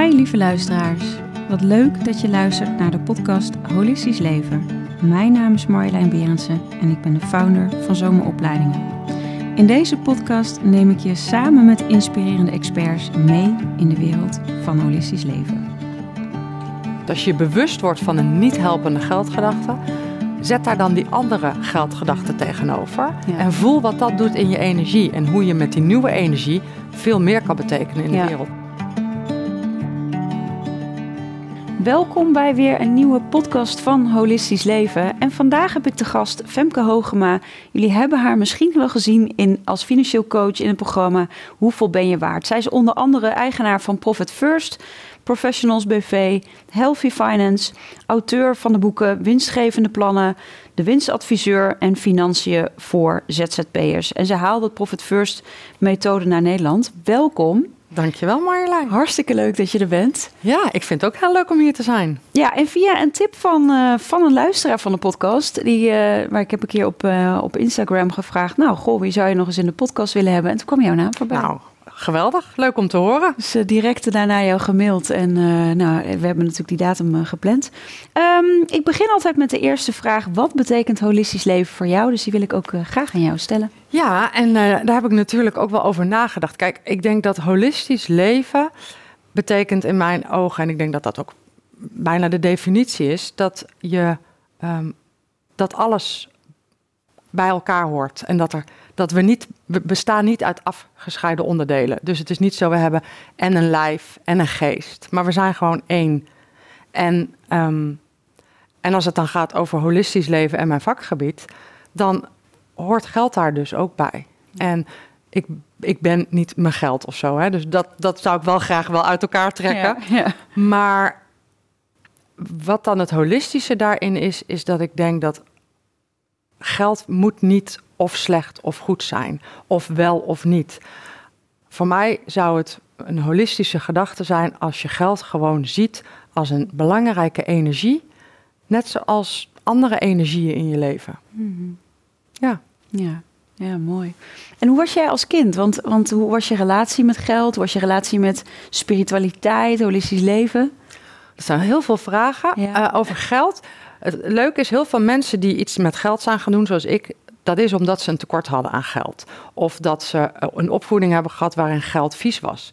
Hi lieve luisteraars. Wat leuk dat je luistert naar de podcast Holistisch Leven. Mijn naam is Marjolein Berendsen en ik ben de founder van Zomeropleidingen. In deze podcast neem ik je samen met inspirerende experts mee in de wereld van holistisch leven. Als je bewust wordt van een niet helpende geldgedachte, zet daar dan die andere geldgedachte tegenover. Ja. En voel wat dat doet in je energie en hoe je met die nieuwe energie veel meer kan betekenen in de Ja. wereld. Welkom bij weer een nieuwe podcast van Holistisch Leven. En vandaag heb ik de gast Femke Hogema. Jullie hebben haar misschien wel gezien in, als financieel coach in het programma Hoeveel ben je waard? Zij is onder andere eigenaar van Profit First, Professionals BV, Healthy Finance, auteur van de boeken Winstgevende Plannen, de winstadviseur en financiën voor ZZP'ers. En ze haalde het Profit First methode naar Nederland. Welkom. Dankjewel Marjolein. Hartstikke leuk dat je er bent. Ja, ik vind het ook heel leuk om hier te zijn. Ja, en via een tip van, eh, van een luisteraar van de podcast, die, waar ik heb een keer op, eh, op Instagram gevraagd, nou, goh, wie zou je nog eens in de podcast willen hebben? En toen kwam jouw naam voorbij. Nou, geweldig. Leuk om te horen. Dus eh, direct daarna jou gemaild en eh, nou, we hebben natuurlijk die datum eh, gepland. Ehm, ik begin altijd met de eerste vraag, wat betekent holistisch leven voor jou? Dus die wil ik ook eh, graag aan jou stellen. Ja, en eh, daar heb ik natuurlijk ook wel over nagedacht. Kijk, ik denk dat holistisch leven betekent in mijn ogen, en ik denk dat dat ook bijna de definitie is, dat je ehm, dat alles bij elkaar hoort. En dat, er, dat we niet, we bestaan niet uit afgescheiden onderdelen. Dus het is niet zo, we hebben en een lijf en een geest. Maar we zijn gewoon één. En, ehm, en als het dan gaat over holistisch leven en mijn vakgebied, dan hoort geld daar dus ook bij. En ik, ik ben niet mijn geld of zo. Hè? Dus dat, dat zou ik wel graag wel uit elkaar trekken. Ja, Maar wat dan het holistische daarin is, is dat ik denk dat geld moet niet of slecht of goed zijn, of wel of niet. Voor mij zou het een holistische gedachte zijn als je geld gewoon ziet als een belangrijke energie, net zoals andere energieën in je leven. Ja. ja. Ja, mooi. En hoe was jij als kind? Want, want hoe was je relatie met geld? Hoe was je relatie met spiritualiteit, holistisch leven? Er zijn heel veel vragen Ja. eh, over geld. Het leuke is, heel veel mensen die iets met geld zijn gaan doen, zoals ik, dat is omdat ze een tekort hadden aan geld. Of dat ze eh, een opvoeding hebben gehad waarin geld vies was.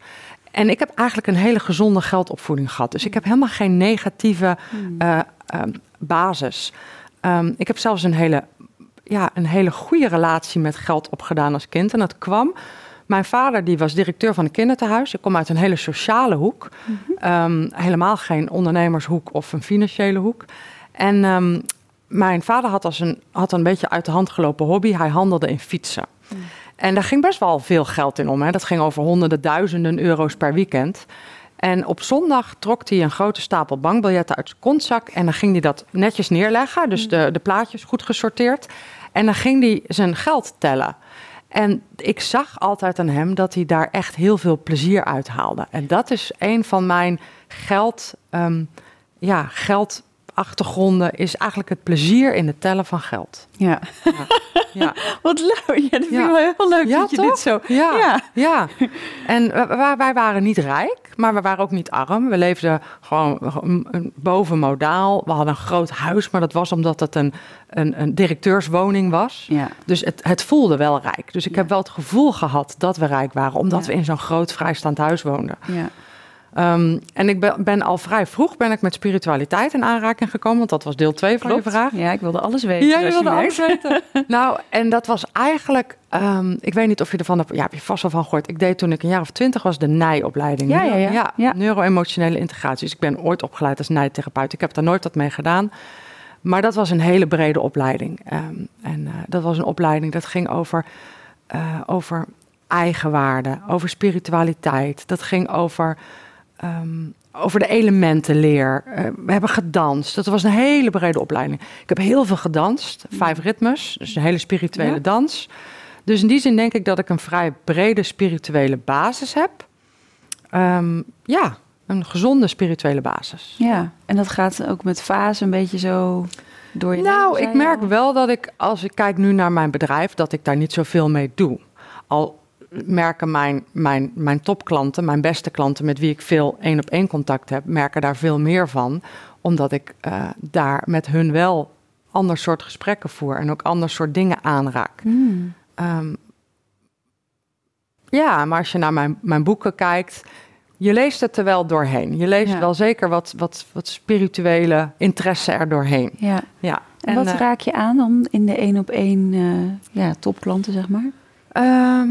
En ik heb eigenlijk een hele gezonde geldopvoeding gehad. Dus ik heb helemaal geen negatieve eh, ehm, basis. Ehm, ik heb zelfs een hele, ja, een hele goede relatie met geld opgedaan als kind. En dat kwam. Mijn vader die was directeur van een kinderthuis. Ik kom uit een hele sociale hoek. Ehm, helemaal geen ondernemershoek of een financiële hoek. En ehm, mijn vader had, als een, had een beetje uit de hand gelopen hobby. Hij handelde in fietsen. En daar ging best wel veel geld in om. Hè. Dat ging over honderden duizenden euro's per weekend. En op zondag trok hij een grote stapel bankbiljetten uit zijn kontzak. En dan ging hij dat netjes neerleggen. Dus de, de plaatjes goed gesorteerd. En dan ging hij zijn geld tellen. En ik zag altijd aan hem dat hij daar echt heel veel plezier uit haalde. En dat is een van mijn geld, ehm, ja, geldachtergronden, is eigenlijk het plezier in het tellen van geld. Ja. Ja, Wat leuk. Ja, dat vind Ja. ik wel heel leuk Ja, dat je toch? dit zo... ja, Ja. ja. En wij- waren niet rijk, maar we waren ook niet arm. We leefden gewoon boven modaal. We hadden een groot huis, maar dat was omdat het een, een, een directeurswoning was. Ja. Dus het, het voelde wel rijk. Dus ik heb wel het gevoel gehad dat we rijk waren, omdat Ja. we in zo'n groot vrijstaand huis woonden. Ja. Ehm, en ik ben, ben al vrij vroeg ben ik met spiritualiteit in aanraking gekomen, want dat was deel 2 van je vraag. Ja, ik wilde alles weten. Ja, je wilde alles weten. nou, en dat was eigenlijk, ehm, ik weet niet of je ervan hebt, ja, heb je vast wel van gehoord. Ik deed toen ik een jaar of twintig was de NIJ-opleiding. Ja, ja, ja. Ja. neuro-emotionele integratie. Dus ik ben ooit opgeleid als NIJ-therapeut. Ik heb daar nooit wat mee gedaan. Maar dat was een hele brede opleiding. Ehm, en eh, dat was een opleiding dat ging over, eh, over eigenwaarde, over spiritualiteit. Dat ging over, ehm, over de elementenleer. Eh, we hebben gedanst. Dat was een hele brede opleiding. Ik heb heel veel gedanst. Vijf ritmes, dus een hele spirituele Ja. dans. Dus in die zin denk ik dat ik een vrij brede spirituele basis heb. Ehm, ja, een gezonde spirituele basis. Ja, en dat gaat ook met fase een beetje zo door je Nou, ik merk al. wel dat ik, als ik kijk nu naar mijn bedrijf, dat ik daar niet zoveel mee doe. Al merken mijn, mijn, mijn topklanten, mijn beste klanten met wie ik veel één op één contact heb, merken daar veel meer van. Omdat ik uh, daar met hun wel ander soort gesprekken voer en ook ander soort dingen aanraak. Hmm. Um, ja, maar als je naar mijn, mijn boeken kijkt, je leest het er wel doorheen. Je leest Ja. wel zeker wat, wat, wat spirituele interesse er doorheen. Ja. Ja. En, wat eh, raak je aan dan in de één op één eh, ja, topklanten, zeg maar? Ehm,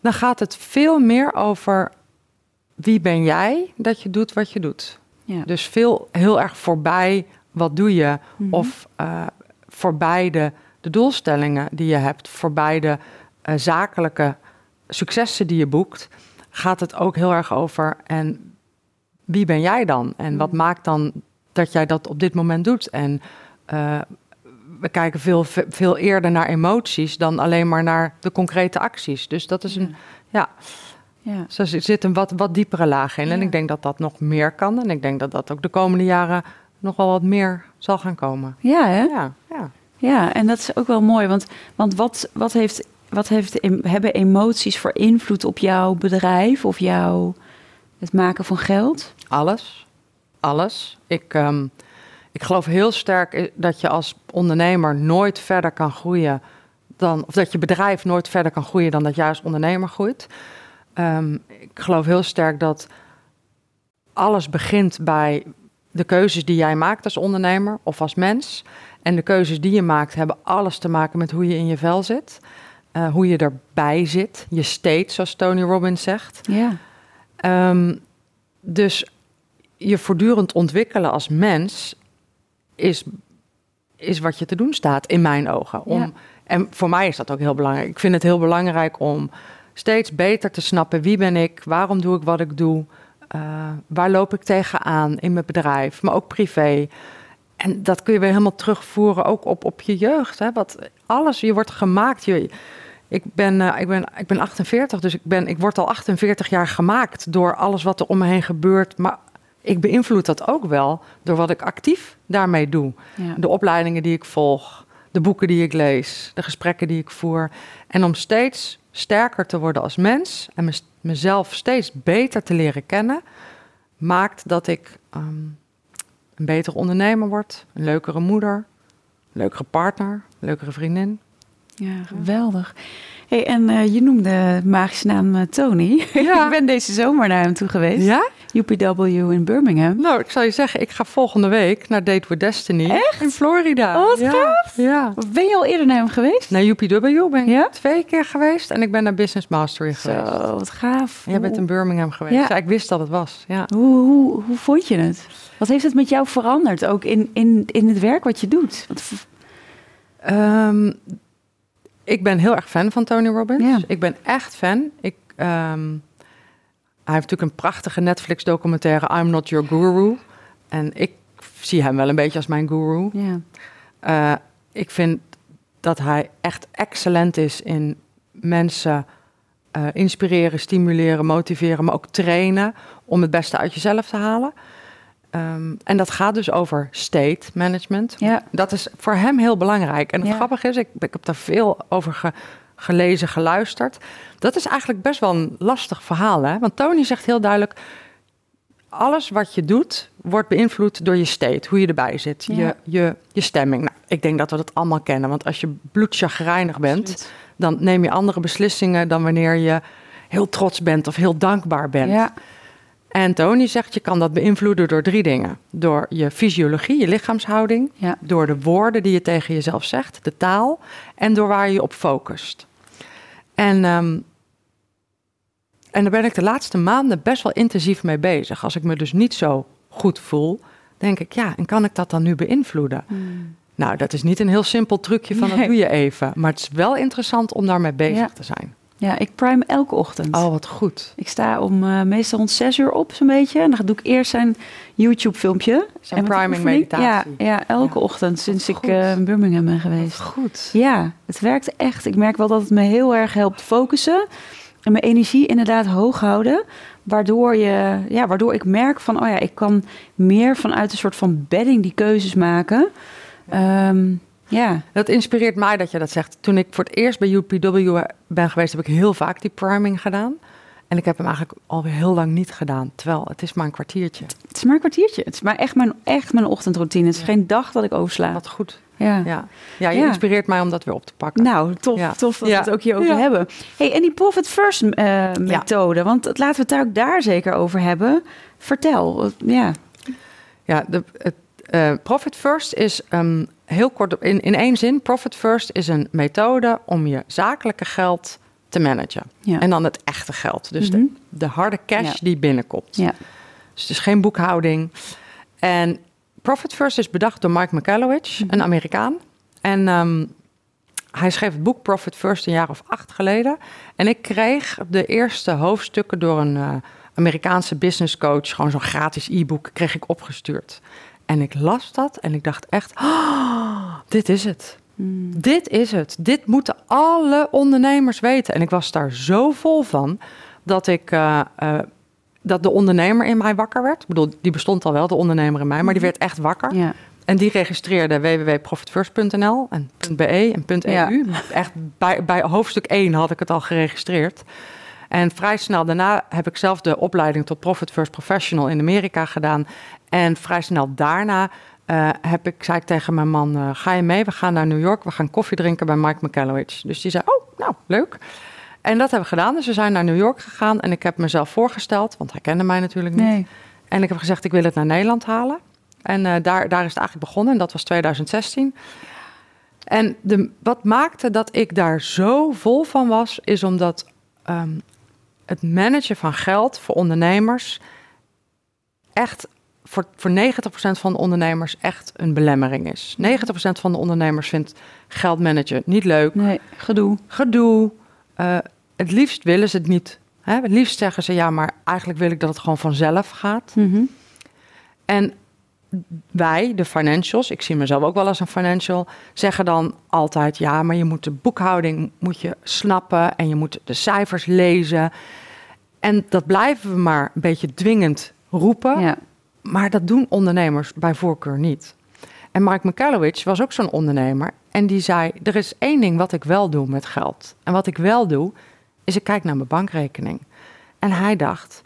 dan gaat het veel meer over wie ben jij dat je doet wat je doet. Ja. Dus veel, heel erg voorbij wat doe je Mhm. of eh, voorbij de, de doelstellingen die je hebt, voorbij de eh, zakelijke successen die je boekt, gaat het ook heel erg over en wie ben jij dan? En wat Mhm. maakt dan dat jij dat op dit moment doet? En eh, we kijken veel, veel eerder naar emoties dan alleen maar naar de concrete acties. Dus dat is een, ja, ja. zo zit zit een wat, wat diepere laag in. En ik denk dat dat nog meer kan. En ik denk dat dat ook de komende jaren nog wel wat meer zal gaan komen. Ja, hè? Ja, ja. Ja, en dat is ook wel mooi. Want, want wat, wat, heeft, wat heeft, hebben emoties voor invloed op jouw bedrijf of jouw het maken van geld? Alles. Alles. Ik, ehm, ik geloof heel sterk dat je als ondernemer nooit verder kan groeien dan, of dat je bedrijf nooit verder kan groeien dan dat jij als ondernemer groeit. Ehm, ik geloof heel sterk dat alles begint bij de keuzes die jij maakt als ondernemer of als mens. En de keuzes die je maakt hebben alles te maken met hoe je in je vel zit. eh, hoe je erbij zit, je state, zoals Tony Robbins zegt. Ja. Ehm, dus je voortdurend ontwikkelen als mens is, is wat je te doen staat, in mijn ogen. Om, Ja. En voor mij is dat ook heel belangrijk. Ik vind het heel belangrijk om steeds beter te snappen wie ben ik, waarom doe ik wat ik doe, eh, waar loop ik tegenaan in mijn bedrijf, maar ook privé. En dat kun je weer helemaal terugvoeren ook op, op je jeugd. Hè? Wat, alles, je wordt gemaakt. Je, ik, ben, eh, ik, ben, ik ben 48, dus ik, ben, ik word al 48 jaar gemaakt door alles wat er om me heen gebeurt. Maar ik beïnvloed dat ook wel door wat ik actief daarmee doe. Ja. De opleidingen die ik volg, de boeken die ik lees, de gesprekken die ik voer. En om steeds sterker te worden als mens en mez- mezelf steeds beter te leren kennen, maakt dat ik ehm, een betere ondernemer word, een leukere moeder, een leukere partner, een leukere vriendin. Ja, geweldig. Hey, en eh, je noemde magische naam eh, Tony. Ja. ik ben deze zomer naar hem toe geweest. Ja? UPW in Birmingham. Nou, ik zal je zeggen, ik ga volgende week naar Date with Destiny Echt? in Florida. Oh, wat ja. gaaf. Ja. Ben je al eerder naar hem geweest? Naar UPW ben ik Ja? twee keer geweest en ik ben naar Business Mastery geweest. Zo, wat gaaf. Jij bent in Birmingham geweest. Ja. Ik wist dat het was. Ja. Hoe, hoe, hoe vond je het? Wat heeft het met jou veranderd, ook in, in, in het werk wat je doet? Ehm, ik ben heel erg fan van Tony Robbins. Ja. Ik ben echt fan. Ik, ehm, hij heeft natuurlijk een prachtige Netflix-documentaire I'm Not Your Guru. En ik zie hem wel een beetje als mijn guru. ja. Eh, ik vind dat hij echt excellent is in mensen eh, inspireren, stimuleren, motiveren, maar ook trainen om het beste uit jezelf te halen. Ehm, en dat gaat dus over state management. Ja. Dat is voor hem heel belangrijk. En het Ja. grappige is, ik, ik heb daar veel over ge- gelezen, geluisterd. Dat is eigenlijk best wel een lastig verhaal. Hè? Want Tony zegt heel duidelijk, alles wat je doet wordt beïnvloed door je state, hoe je erbij zit, Ja. je, je, je stemming. Nou, ik denk dat we dat allemaal kennen, want als je bloedchagrijnig bent, Absoluut. dan neem je andere beslissingen dan wanneer je heel trots bent of heel dankbaar bent. Ja. En Tony zegt, je kan dat beïnvloeden door drie dingen. Door je fysiologie, je lichaamshouding, Ja. door de woorden die je tegen jezelf zegt, de taal, en door waar je je op focust. En, ehm, en daar ben ik de laatste maanden best wel intensief mee bezig. Als ik me dus niet zo goed voel, denk ik, ja, en kan ik dat dan nu beïnvloeden? Hmm. Nou, dat is niet een heel simpel trucje van Nee. dat doe je even. Maar het is wel interessant om daarmee bezig Ja. te zijn. Ja, ik prime elke ochtend. Oh, wat goed. Ik sta om eh, meestal rond zes uur op, zo'n beetje. En dan doe ik eerst zijn YouTube-filmpje. Zo'n En met priming oefening. meditatie. Ja, ja elke Ja. ochtend sinds ik eh, in Birmingham ben geweest. Goed. Ja, het werkt echt. Ik merk wel dat het me heel erg helpt focussen. En mijn energie inderdaad hoog houden. Waardoor, je, ja, waardoor ik merk van, oh ja, ik kan meer vanuit een soort van bedding die keuzes maken. Ehm, Ja. Dat inspireert mij dat je dat zegt. Toen ik voor het eerst bij UPW ben geweest, heb ik heel vaak die priming gedaan. En ik heb hem eigenlijk alweer heel lang niet gedaan. Terwijl het is maar een kwartiertje. Het is maar een kwartiertje. Het is maar echt mijn, echt mijn ochtendroutine. Het is Ja. geen dag dat ik oversla. Wat goed. Ja. Ja, ja je Ja. inspireert mij om dat weer op te pakken. Nou, tof, Ja. tof dat we het ook hierover Ja. hebben. Hey, en die Profit First eh, methode, want laten we het daar ook daar zeker over hebben. Vertel, ja. Ja, de, het, eh, Profit First is ehm, heel kort in, in één zin. Profit First is een methode om je zakelijke geld te managen. Ja. En dan het echte geld. Dus Mhm. de, de harde cash Ja. die binnenkomt. Ja. Dus het is geen boekhouding. En Profit First is bedacht door Mike McAllowich, Mhm. een Amerikaan. En ehm, hij schreef het boek Profit First een jaar of acht geleden. En ik kreeg de eerste hoofdstukken door een eh, Amerikaanse business coach, gewoon zo'n gratis e-book, kreeg ik opgestuurd. En ik las dat en ik dacht echt, "Ah, dit is het. Mm. Dit is het. Dit moeten alle ondernemers weten. En ik was daar zo vol van dat ik. eh, eh, dat de ondernemer in mij wakker werd. Ik bedoel, die bestond al wel, de ondernemer in mij, maar die werd echt wakker. Ja. En die registreerde www.profitfirst.nl en .be en .eu. Echt bij, bij hoofdstuk 1 had ik het al geregistreerd. En vrij snel daarna heb ik zelf de opleiding tot Profit First Professional in Amerika gedaan. En vrij snel daarna eh, heb ik, zei ik tegen mijn man, eh, ga je mee? We gaan naar New York, we gaan koffie drinken bij Mike McAllowich. Dus die zei, oh, nou, leuk. En dat hebben we gedaan. Dus we zijn naar New York gegaan en ik heb mezelf voorgesteld, want hij kende mij natuurlijk niet. Nee. En ik heb gezegd, ik wil het naar Nederland halen. En eh, daar, daar is het eigenlijk begonnen. En dat was 2016. En de, wat maakte dat ik daar zo vol van was, is omdat ehm, het managen van geld voor ondernemers echt voor, voor 90% van de ondernemers echt een belemmering is. 90% van de ondernemers vindt geld managen niet leuk, Nee, gedoe. gedoe. eh, het liefst willen ze het niet. Hè? Het liefst zeggen ze ja, maar eigenlijk wil ik dat het gewoon vanzelf gaat. Mhm. En wij, de financials, ik zie mezelf ook wel als een financial, zeggen dan altijd: ja, maar je moet de boekhouding moet je snappen en je moet de cijfers lezen. En dat blijven we maar een beetje dwingend roepen, Ja. maar dat doen ondernemers bij voorkeur niet. En Mike McAllowich was ook zo'n ondernemer en die zei: er is één ding wat ik wel doe met geld. En wat ik wel doe, is ik kijk naar mijn bankrekening. En hij dacht: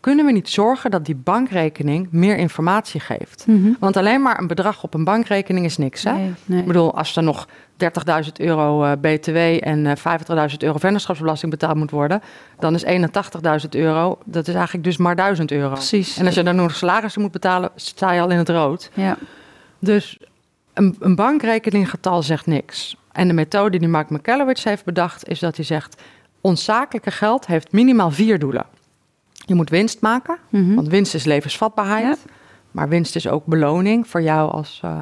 kunnen we niet zorgen dat die bankrekening meer informatie geeft? Mhm. Want alleen maar een bedrag op een bankrekening is niks. Hè? Nee, nee. Ik bedoel, als er nog 30.000 euro eh, BTW en eh 50.000 euro vennootschapsbelasting betaald moet worden, dan is 81.000 euro, dat is eigenlijk dus maar 1000 euro. Precies. En als je dan nog salarissen moet betalen, sta je al in het rood. Ja. Dus een, een bankrekeninggetal zegt niks. En de methode die Mark McAllowich heeft bedacht, is dat hij zegt: ons zakelijke geld heeft minimaal vier doelen. Je moet winst maken, Mhm. want winst is levensvatbaarheid. Ja. Maar winst is ook beloning voor jou als, eh,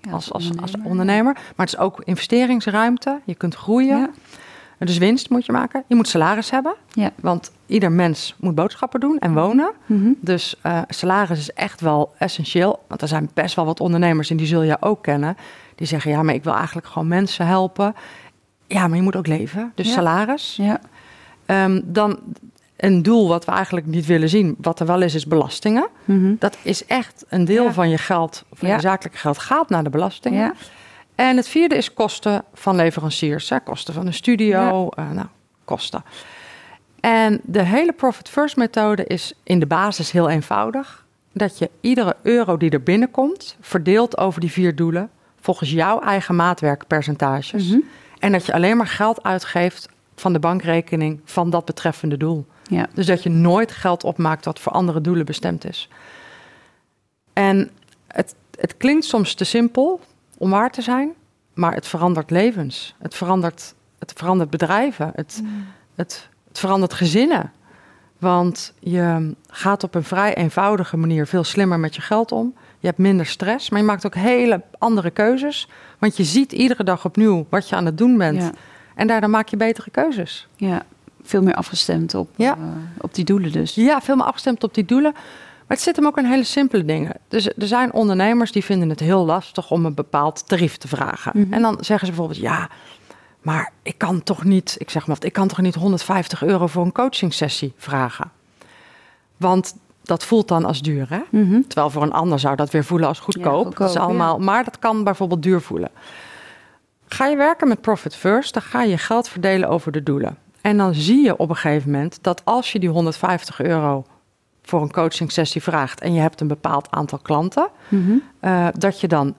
Ja, als, als, als ondernemer. ondernemer. Maar het is ook investeringsruimte. Je kunt groeien. Ja. Dus winst moet je maken. Je moet salaris hebben. Ja. Want ieder mens moet boodschappen doen en wonen. Mhm. Dus eh, salaris is echt wel essentieel. Want er zijn best wel wat ondernemers, en die zul je ook kennen. Die zeggen, ja, maar ik wil eigenlijk gewoon mensen helpen. Ja, maar je moet ook leven. Dus salaris. Ja. Ehm, dan een doel wat we eigenlijk niet willen zien. Wat er wel is, is belastingen. Mhm. Dat is echt een deel Ja. van je geld, van Ja. je zakelijke geld, gaat naar de belastingen. Ja. En het vierde is kosten van leveranciers. Hè? Kosten van een studio, eh, nou, kosten. En de hele Profit First methode is in de basis heel eenvoudig. Dat je iedere euro die er binnenkomt, verdeelt over die vier doelen, volgens jouw eigen maatwerkpercentages. Mhm. En dat je alleen maar geld uitgeeft van de bankrekening van dat betreffende doel. Ja. Dus dat je nooit geld opmaakt wat voor andere doelen bestemd is. En het, het klinkt soms te simpel om waar te zijn, maar het verandert levens. Het verandert, het verandert bedrijven. Het, het, het verandert gezinnen. Want je gaat op een vrij eenvoudige manier veel slimmer met je geld om. Je hebt minder stress, maar je maakt ook hele andere keuzes. Want je ziet iedere dag opnieuw wat je aan het doen bent. Ja. En daardoor maak je betere keuzes. ja. Veel meer afgestemd op, Ja. eh, op die doelen dus. Ja, veel meer afgestemd op die doelen. Maar het zit hem ook in hele simpele dingen. Dus er zijn ondernemers die vinden het heel lastig om een bepaald tarief te vragen. Mhm. En dan zeggen ze bijvoorbeeld, ja, maar ik kan toch niet, ik zeg maar, ik kan toch niet 150 euro voor een coachingsessie vragen. Want dat voelt dan als duur, hè? Mhm. Terwijl voor een ander zou dat weer voelen als goedkoop. goedkoop, dat is allemaal, Maar dat kan bijvoorbeeld duur voelen. Ga je werken met Profit First, dan ga je geld verdelen over de doelen. En dan zie je op een gegeven moment dat als je die 150 euro voor een coaching sessie vraagt en je hebt een bepaald aantal klanten, Mhm. eh, dat je dan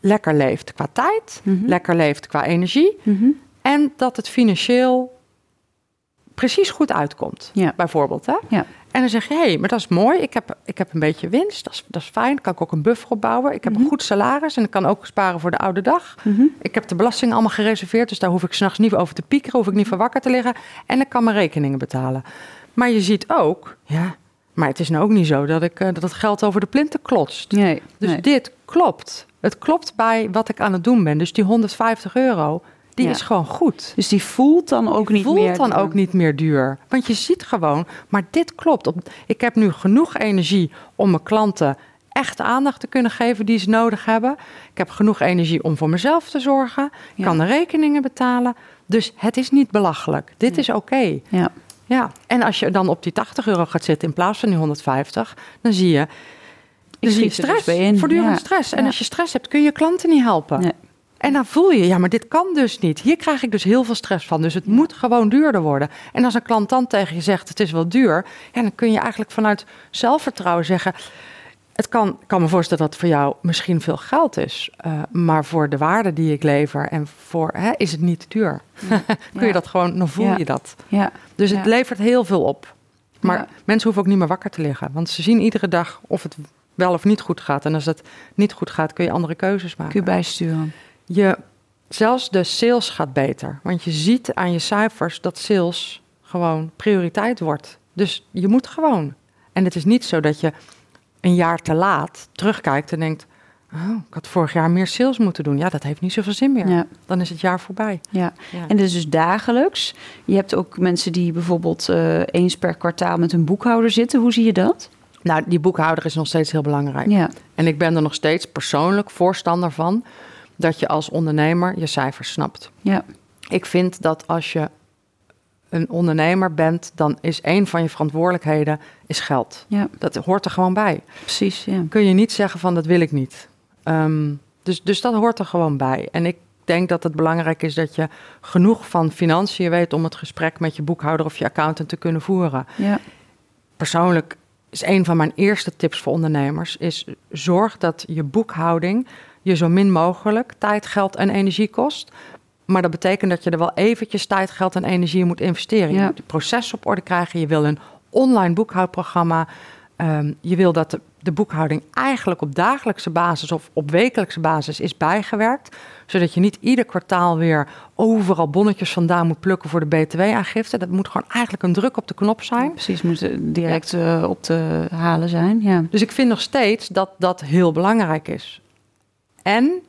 lekker leeft qua tijd, Mhm. lekker leeft qua energie Mhm. en dat het financieel precies goed uitkomt. Ja. Bijvoorbeeld. Hè? Ja. En dan zeg je, hé, hey, maar dat is mooi. Ik heb, ik heb een beetje winst. Dat is, dat is fijn. Kan ik ook een buffer opbouwen. Ik heb Mhm. een goed salaris en ik kan ook sparen voor de oude dag. Mhm. Ik heb de belasting allemaal gereserveerd. Dus daar hoef ik s'nachts niet over te piekeren. Hoef ik niet voor wakker te liggen. En ik kan mijn rekeningen betalen. Maar je ziet ook, ja, maar het is nou ook niet zo dat, ik, eh, dat het geld over de plinten klotst. Nee. Dus nee. dit klopt. Het klopt bij wat ik aan het doen ben. Dus die 150 euro, die Ja. is gewoon goed. Dus die voelt dan ook niet voelt meer. dan ook niet meer duur. Want je ziet gewoon, maar dit klopt. Op, ik heb nu genoeg energie om mijn klanten echt aandacht te kunnen geven die ze nodig hebben. Ik heb genoeg energie om voor mezelf te zorgen. Ik Ja. kan de rekeningen betalen. Dus het is niet belachelijk. Dit Ja. is oké. Ja. Ja. En als je dan op die 80 euro gaat zitten in plaats van die 150, dan zie je. Dan zie je dus stress, in. voortdurend stress. En als je stress hebt, kun je je klanten niet helpen. Nee. En dan voel je, ja, maar dit kan dus niet. Hier krijg ik dus heel veel stress van. Dus het moet gewoon duurder worden. En als een klant dan tegen je zegt, het is wel duur... Ja, dan kun je eigenlijk vanuit zelfvertrouwen zeggen... Het kan, kan me voorstellen dat het voor jou misschien veel geld is. eh, maar voor de waarde die ik lever en voor hè, is het niet duur. Kun je dat gewoon, dan voel Ja. je dat. Ja. Dus het levert heel veel op. Maar mensen hoeven ook niet meer wakker te liggen. Want ze zien iedere dag of het wel of niet goed gaat. En als het niet goed gaat, kun je andere keuzes maken. Kun je bijsturen. Je, zelfs de sales gaat beter. Want je ziet aan je cijfers dat sales gewoon prioriteit wordt. Dus je moet gewoon. En het is niet zo dat je een jaar te laat terugkijkt en denkt... Oh, ik had vorig jaar meer sales moeten doen. Ja, dat heeft niet zoveel zin meer. Ja. Dan is het jaar voorbij. Ja. Ja. En dat is dus dagelijks. Je hebt ook mensen die bijvoorbeeld eh, eens per kwartaal met een boekhouder zitten. Hoe zie je dat? Nou, die boekhouder is nog steeds heel belangrijk. Ja. En ik ben er nog steeds persoonlijk voorstander van... dat je als ondernemer je cijfers snapt. Ja. Ik vind dat als je een ondernemer bent, dan is een van je verantwoordelijkheden is geld. Ja. Dat hoort er gewoon bij. Precies. Ja. Kun je niet zeggen van dat wil ik niet. Ehm, dus, dus dat hoort er gewoon bij. En ik denk dat het belangrijk is dat je genoeg van financiën weet om het gesprek met je boekhouder of je accountant te kunnen voeren. Ja. Persoonlijk is een van mijn eerste tips voor ondernemers is zorg dat je boekhouding je zo min mogelijk tijd, geld en energie kost. Maar dat betekent dat je er wel eventjes tijd, geld en energie in moet investeren. Je moet het proces op orde krijgen. Je wil een online boekhoudprogramma. Ehm, je wil dat de, de boekhouding eigenlijk op dagelijkse basis of op wekelijkse basis is bijgewerkt. Zodat je niet ieder kwartaal weer overal bonnetjes vandaan moet plukken voor de BTW-aangifte. Dat moet gewoon eigenlijk een druk op de knop zijn. Precies. Moet direct eh, op te halen zijn. Ja. Dus ik vind nog steeds dat dat heel belangrijk is. En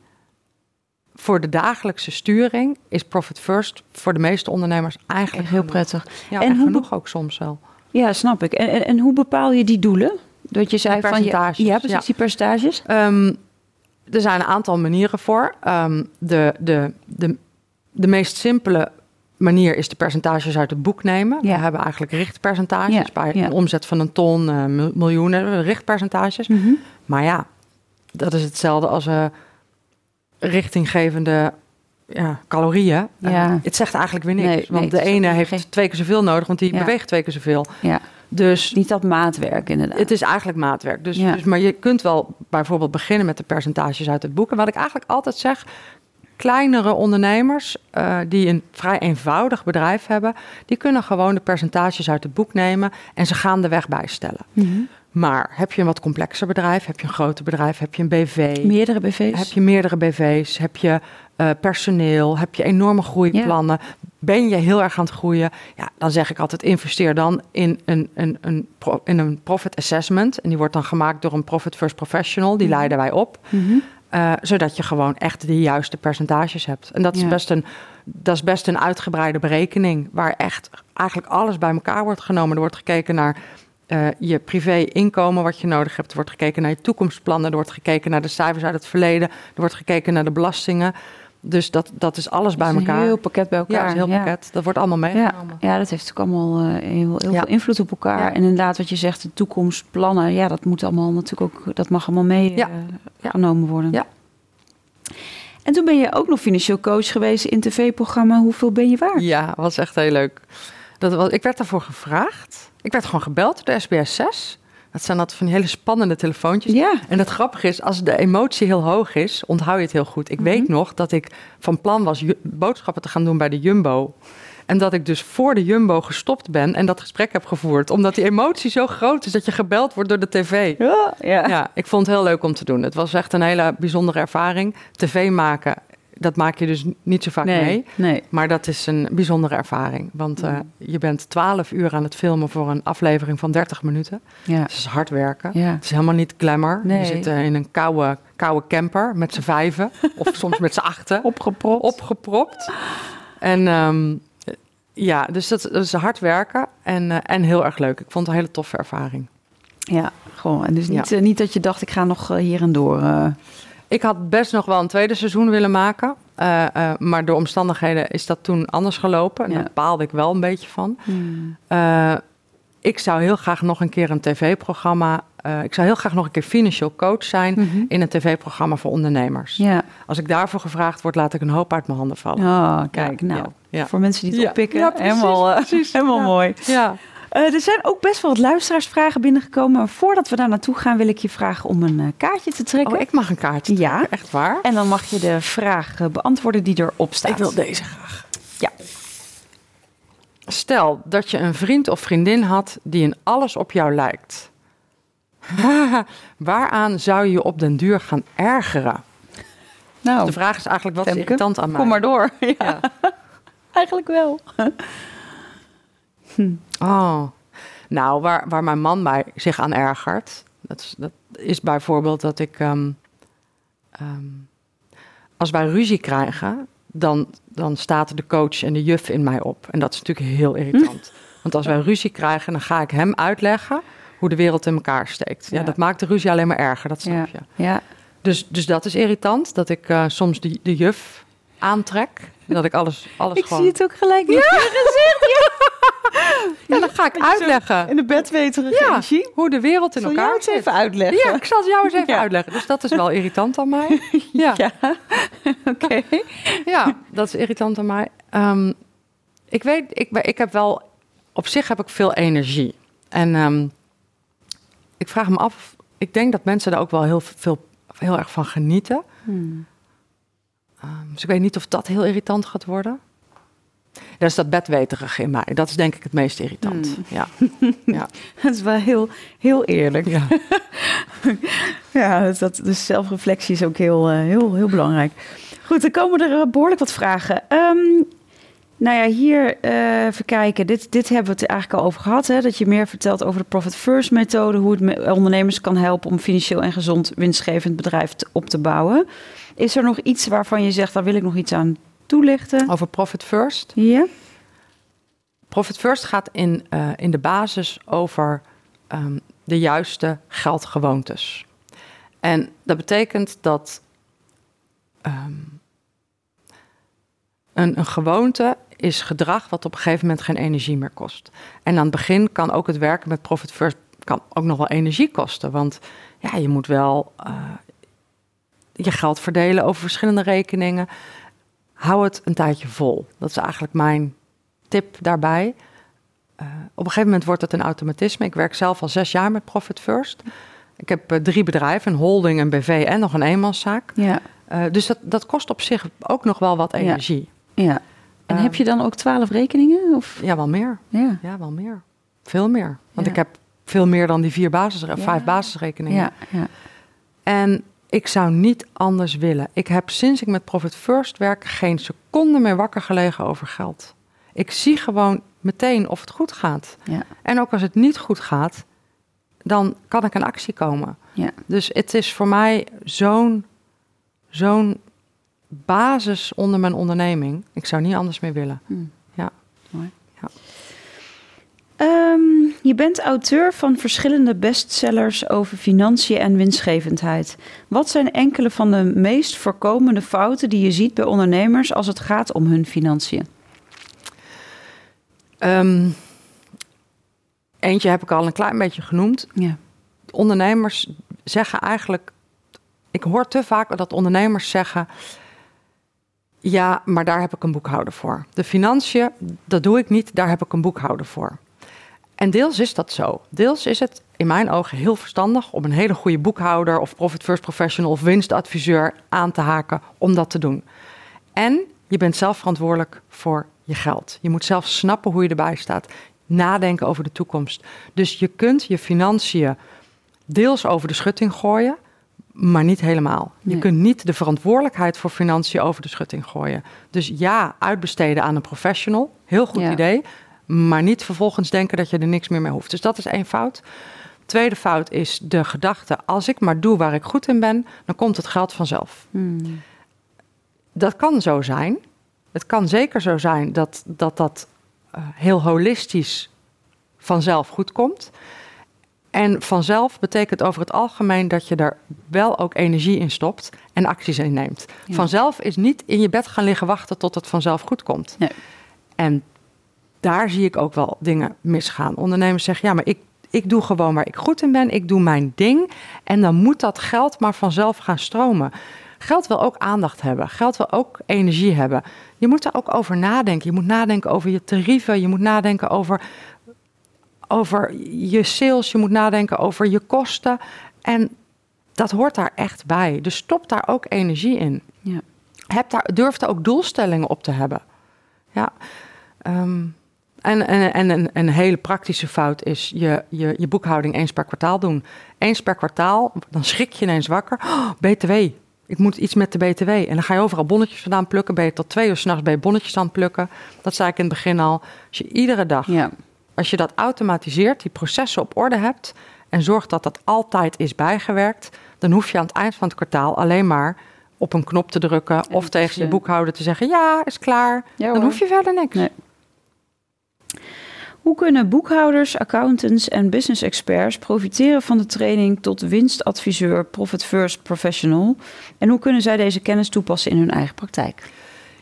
voor de dagelijkse sturing is Profit First voor de meeste ondernemers eigenlijk heel prettig. Ja, En en hoe genoeg ook soms wel. Ja, snap ik. En, en, en hoe bepaal je die doelen? Dat je zei van je, ja, precies ja. die percentages. Ehm, er zijn een aantal manieren voor. Ehm, de, de, de, de meest simpele manier is de percentages uit het boek nemen. Ja. We hebben eigenlijk richtpercentages. Ja, Bij ja. een omzet van een ton, eh, mil- miljoenen, richtpercentages. Mhm. Maar ja, dat is hetzelfde als een richtinggevende ja, calorieën. Ja. Het zegt eigenlijk weer niks. Nee, want de ene geen- heeft twee keer zoveel nodig, want die Ja. beweegt twee keer zoveel. Ja, Dus niet dat maatwerk inderdaad. het is eigenlijk maatwerk. Dus, Ja. dus, maar je kunt wel bijvoorbeeld beginnen met de percentages uit het boek. En wat ik eigenlijk altijd zeg, kleinere ondernemers eh, die een vrij eenvoudig bedrijf hebben, die kunnen gewoon de percentages uit het boek nemen en ze gaan de weg bijstellen. Mhm. Maar heb je een wat complexer bedrijf, heb je een groter bedrijf, heb je een BV, Meerdere BV's? heb je meerdere BV's, heb je eh, personeel, heb je enorme groeiplannen, ben je heel erg aan het groeien, ja, dan zeg ik altijd investeer dan in een, een, een, in een profit assessment. En die wordt dan gemaakt door een profit first professional, die Mhm. leiden wij op. Mhm. eh, zodat je gewoon echt de juiste percentages hebt. En dat is, Ja. best een, dat is best een uitgebreide berekening, waar echt eigenlijk alles bij elkaar wordt genomen. Er wordt gekeken naar eh, je privé-inkomen, wat je nodig hebt. Er wordt gekeken naar je toekomstplannen. Er wordt gekeken naar de cijfers uit het verleden. Er wordt gekeken naar de belastingen. Dus dat, dat is alles bij een elkaar. heel pakket bij elkaar. ja, het is een heel pakket. Dat wordt allemaal meegenomen. ja, dat heeft ook allemaal eh, heel, heel Ja. veel invloed op elkaar. En inderdaad, wat je zegt, de toekomstplannen, ja, dat moet allemaal natuurlijk ook, dat mag allemaal meegenomen genomen worden. Ja. En toen ben je ook nog financieel coach geweest in tv-programma Hoeveel ben je waard? Ja, was echt heel leuk. Dat was, ik werd daarvoor gevraagd. Ik werd gewoon gebeld door de SBS 6. Dat zijn dat van die hele spannende telefoontjes. Ja. En het grappige is, als de emotie heel hoog is, onthoud je het heel goed. Ik weet Mhm. nog dat ik van plan was boodschappen te gaan doen bij de Jumbo. En dat ik dus voor de Jumbo gestopt ben en dat gesprek heb gevoerd. Omdat die emotie zo groot is dat je gebeld wordt door de tv. Ja, ja. Ja, ik vond het heel leuk om te doen. Het was echt een hele bijzondere ervaring. TV maken, dat maak je dus niet zo vaak nee, mee. nee. Maar dat is een bijzondere ervaring. Want eh, je bent 12 uur aan het filmen voor een aflevering van 30 minuten. Ja. Het is hard werken. Ja. Het is helemaal niet glamour. Nee. Je zit eh, in een koude, koude camper met z'n vijven. of soms met z'n achten. Opgepropt. Opgepropt. En ehm, ja, dus dat, dat is hard werken en, eh, en heel erg leuk. Ik vond het een hele toffe ervaring. Ja, gewoon. En dus niet, niet dat je dacht, ik ga nog hier en door. Ik had best nog wel een tweede seizoen willen maken. eh, eh, maar door omstandigheden is dat toen anders gelopen. En Ja. daar baalde ik wel een beetje van. Hmm. Eh, ik zou heel graag nog een keer een tv-programma. ik zou heel graag nog een keer financial coach zijn Mhm. in een tv-programma voor ondernemers. Ja. Als ik daarvoor gevraagd word, laat ik een hoop uit mijn handen vallen. Oh, kijk, nou. ja. Voor mensen die het oppikken. Ja, precies, helemaal helemaal mooi. Ja. Eh, er zijn ook best wel wat luisteraarsvragen binnengekomen. Maar voordat we daar naartoe gaan, wil ik je vragen om een eh, kaartje te trekken. Oh, ik mag een kaartje. Ja. trekken, Echt waar? En dan mag je de vraag eh, beantwoorden die erop staat. Ik wil deze graag. Ja. Stel dat je een vriend of vriendin had die in alles op jou lijkt. Waaraan zou je je op den duur gaan ergeren? Nou, De vraag is eigenlijk wat is irritant aan mij. kom maar door. Ja, Ja. eigenlijk wel. Oh. Nou, waar, waar mijn man mij zich aan ergert, dat is, dat is bijvoorbeeld dat ik. ehm, ehm, als wij ruzie krijgen, dan, dan staat de coach en de juf in mij op. En dat is natuurlijk heel irritant. Want als wij ruzie krijgen, dan ga ik hem uitleggen hoe de wereld in elkaar steekt. Ja, Ja. dat maakt de ruzie alleen maar erger, dat snap Ja. je. Ja. Dus, dus dat is irritant, dat ik eh, soms de, de juf aantrek. Dat ik alles, alles Ik gewoon... zie het ook gelijk in je gezicht. Ja, dan ga ik uitleggen In de bedweterige Ja. energie. hoe de wereld in Zal elkaar jou het zit. even uitleggen? Ja, ik zal het jou eens even Ja. uitleggen. Dus dat is wel irritant aan mij. Ja, ja. Ja. Oké. dat is irritant aan mij. Ehm, ik weet, ik, ik heb wel, op zich heb ik veel energie. En ehm, ik vraag me af, ik denk dat mensen daar ook wel heel, veel, heel erg van genieten. Hmm. Ehm, dus ik weet niet of dat heel irritant gaat worden. Dat is dat bedweterige in mij. Dat is denk ik het meest irritant. Hmm. Ja. ja. Dat is wel heel, heel eerlijk. ja. Ja, dat, dat, dus zelfreflectie is ook heel, eh, heel, heel belangrijk. Goed, dan komen er eh, behoorlijk wat vragen. Ehm, nou ja, hier eh, even kijken. Dit, dit hebben we het eigenlijk al over gehad. Hè? Dat je meer vertelt over de Profit First methode. Hoe het me- ondernemers kan helpen om financieel en gezond winstgevend bedrijf op te bouwen. Is er nog iets waarvan je zegt, daar wil ik nog iets aan toelichten? Over Profit First. Ja? Profit First gaat in, eh, in de basis over ehm, de juiste geldgewoontes. En dat betekent dat ehm, een, een gewoonte is gedrag wat op een gegeven moment geen energie meer kost. En aan het begin kan ook het werken met Profit First kan ook nog wel energie kosten. Want ja, je moet wel eh, je geld verdelen over verschillende rekeningen. Hou het een tijdje vol. Dat is eigenlijk mijn tip daarbij. Eh, op een gegeven moment wordt het een automatisme. Ik werk zelf al zes jaar met Profit First. Ik heb eh, drie bedrijven, een holding, een BV en nog een eenmanszaak. Ja, Eh, dus dat, dat kost op zich ook nog wel wat energie. ja. En heb je dan ook twaalf rekeningen? Of? Ja, wel meer. Ja. Ja, wel meer. Veel meer. Want Ja. ik heb veel meer dan die vier basis, vijf basisrekeningen. Ja, ja. En ik zou niet anders willen. Ik heb sinds ik met Profit First werk geen seconde meer wakker gelegen over geld. Ik zie gewoon meteen of het goed gaat. ja. En ook als het niet goed gaat, dan kan ik in actie komen. Ja. Dus het is voor mij zo'n zo'n basis onder mijn onderneming. Ik zou niet anders meer willen. Hmm. Ja. Mooi. Ja. Ehm, je bent auteur van verschillende bestsellers over financiën en winstgevendheid. Wat zijn enkele van de meest voorkomende fouten die je ziet bij ondernemers als het gaat om hun financiën? Ehm, eentje heb ik al een klein beetje genoemd. Ja. Ondernemers zeggen eigenlijk... Ik hoor te vaak dat ondernemers zeggen... Ja, maar daar heb ik een boekhouder voor. De financiën, dat doe ik niet, daar heb ik een boekhouder voor. En deels is dat zo. Deels is het in mijn ogen heel verstandig om een hele goede boekhouder of Profit First Professional of winstadviseur aan te haken om dat te doen. En je bent zelf verantwoordelijk voor je geld. Je moet zelf snappen hoe je erbij staat. Nadenken over de toekomst. Dus je kunt je financiën deels over de schutting gooien, maar niet helemaal. Je kunt niet de verantwoordelijkheid voor financiën over de schutting gooien. Dus ja, uitbesteden aan een professional. Heel goed idee. Maar niet vervolgens denken dat je er niks meer mee hoeft. Dus dat is één fout. Tweede fout is de gedachte: als ik maar doe waar ik goed in ben, dan komt het geld vanzelf. Hmm. Dat kan zo zijn. Het kan zeker zo zijn dat dat, dat uh, heel holistisch vanzelf goed komt. En vanzelf betekent over het algemeen dat je er wel ook energie in stopt en acties in neemt. Vanzelf is niet in je bed gaan liggen wachten tot het vanzelf goed komt. Nee. En daar zie ik ook wel dingen misgaan. Ondernemers zeggen, ja, maar ik, ik doe gewoon waar ik goed in ben. Ik doe mijn ding. En dan moet dat geld maar vanzelf gaan stromen. Geld wil ook aandacht hebben. Geld wil ook energie hebben. Je moet er ook over nadenken. Je moet nadenken over je tarieven. Je moet nadenken over, over je sales. Je moet nadenken over je kosten. En dat hoort daar echt bij. Dus stop daar ook energie in. Ja. Heb daar, durf daar ook doelstellingen op te hebben. Ja. Um, en, en, en een, een, hele praktische fout is je, je, je boekhouding eens per kwartaal doen. Eens per kwartaal, dan schrik je ineens wakker. Oh, BTW, ik moet iets met de BTW. En dan ga je overal bonnetjes vandaan plukken. Ben je tot twee uur s'nachts bij bonnetjes aan het plukken. Dat zei ik in het begin al. Als je iedere dag, ja. als je dat automatiseert, die processen op orde hebt... en zorgt dat dat altijd is bijgewerkt... dan hoef je aan het eind van het kwartaal alleen maar op een knop te drukken... of tegen je boekhouder te zeggen, ja, is klaar. dan hoef je verder niks. Nee. Hoe kunnen boekhouders, accountants en business experts profiteren van de training tot winstadviseur Profit First Professional? En hoe kunnen zij deze kennis toepassen in hun eigen praktijk?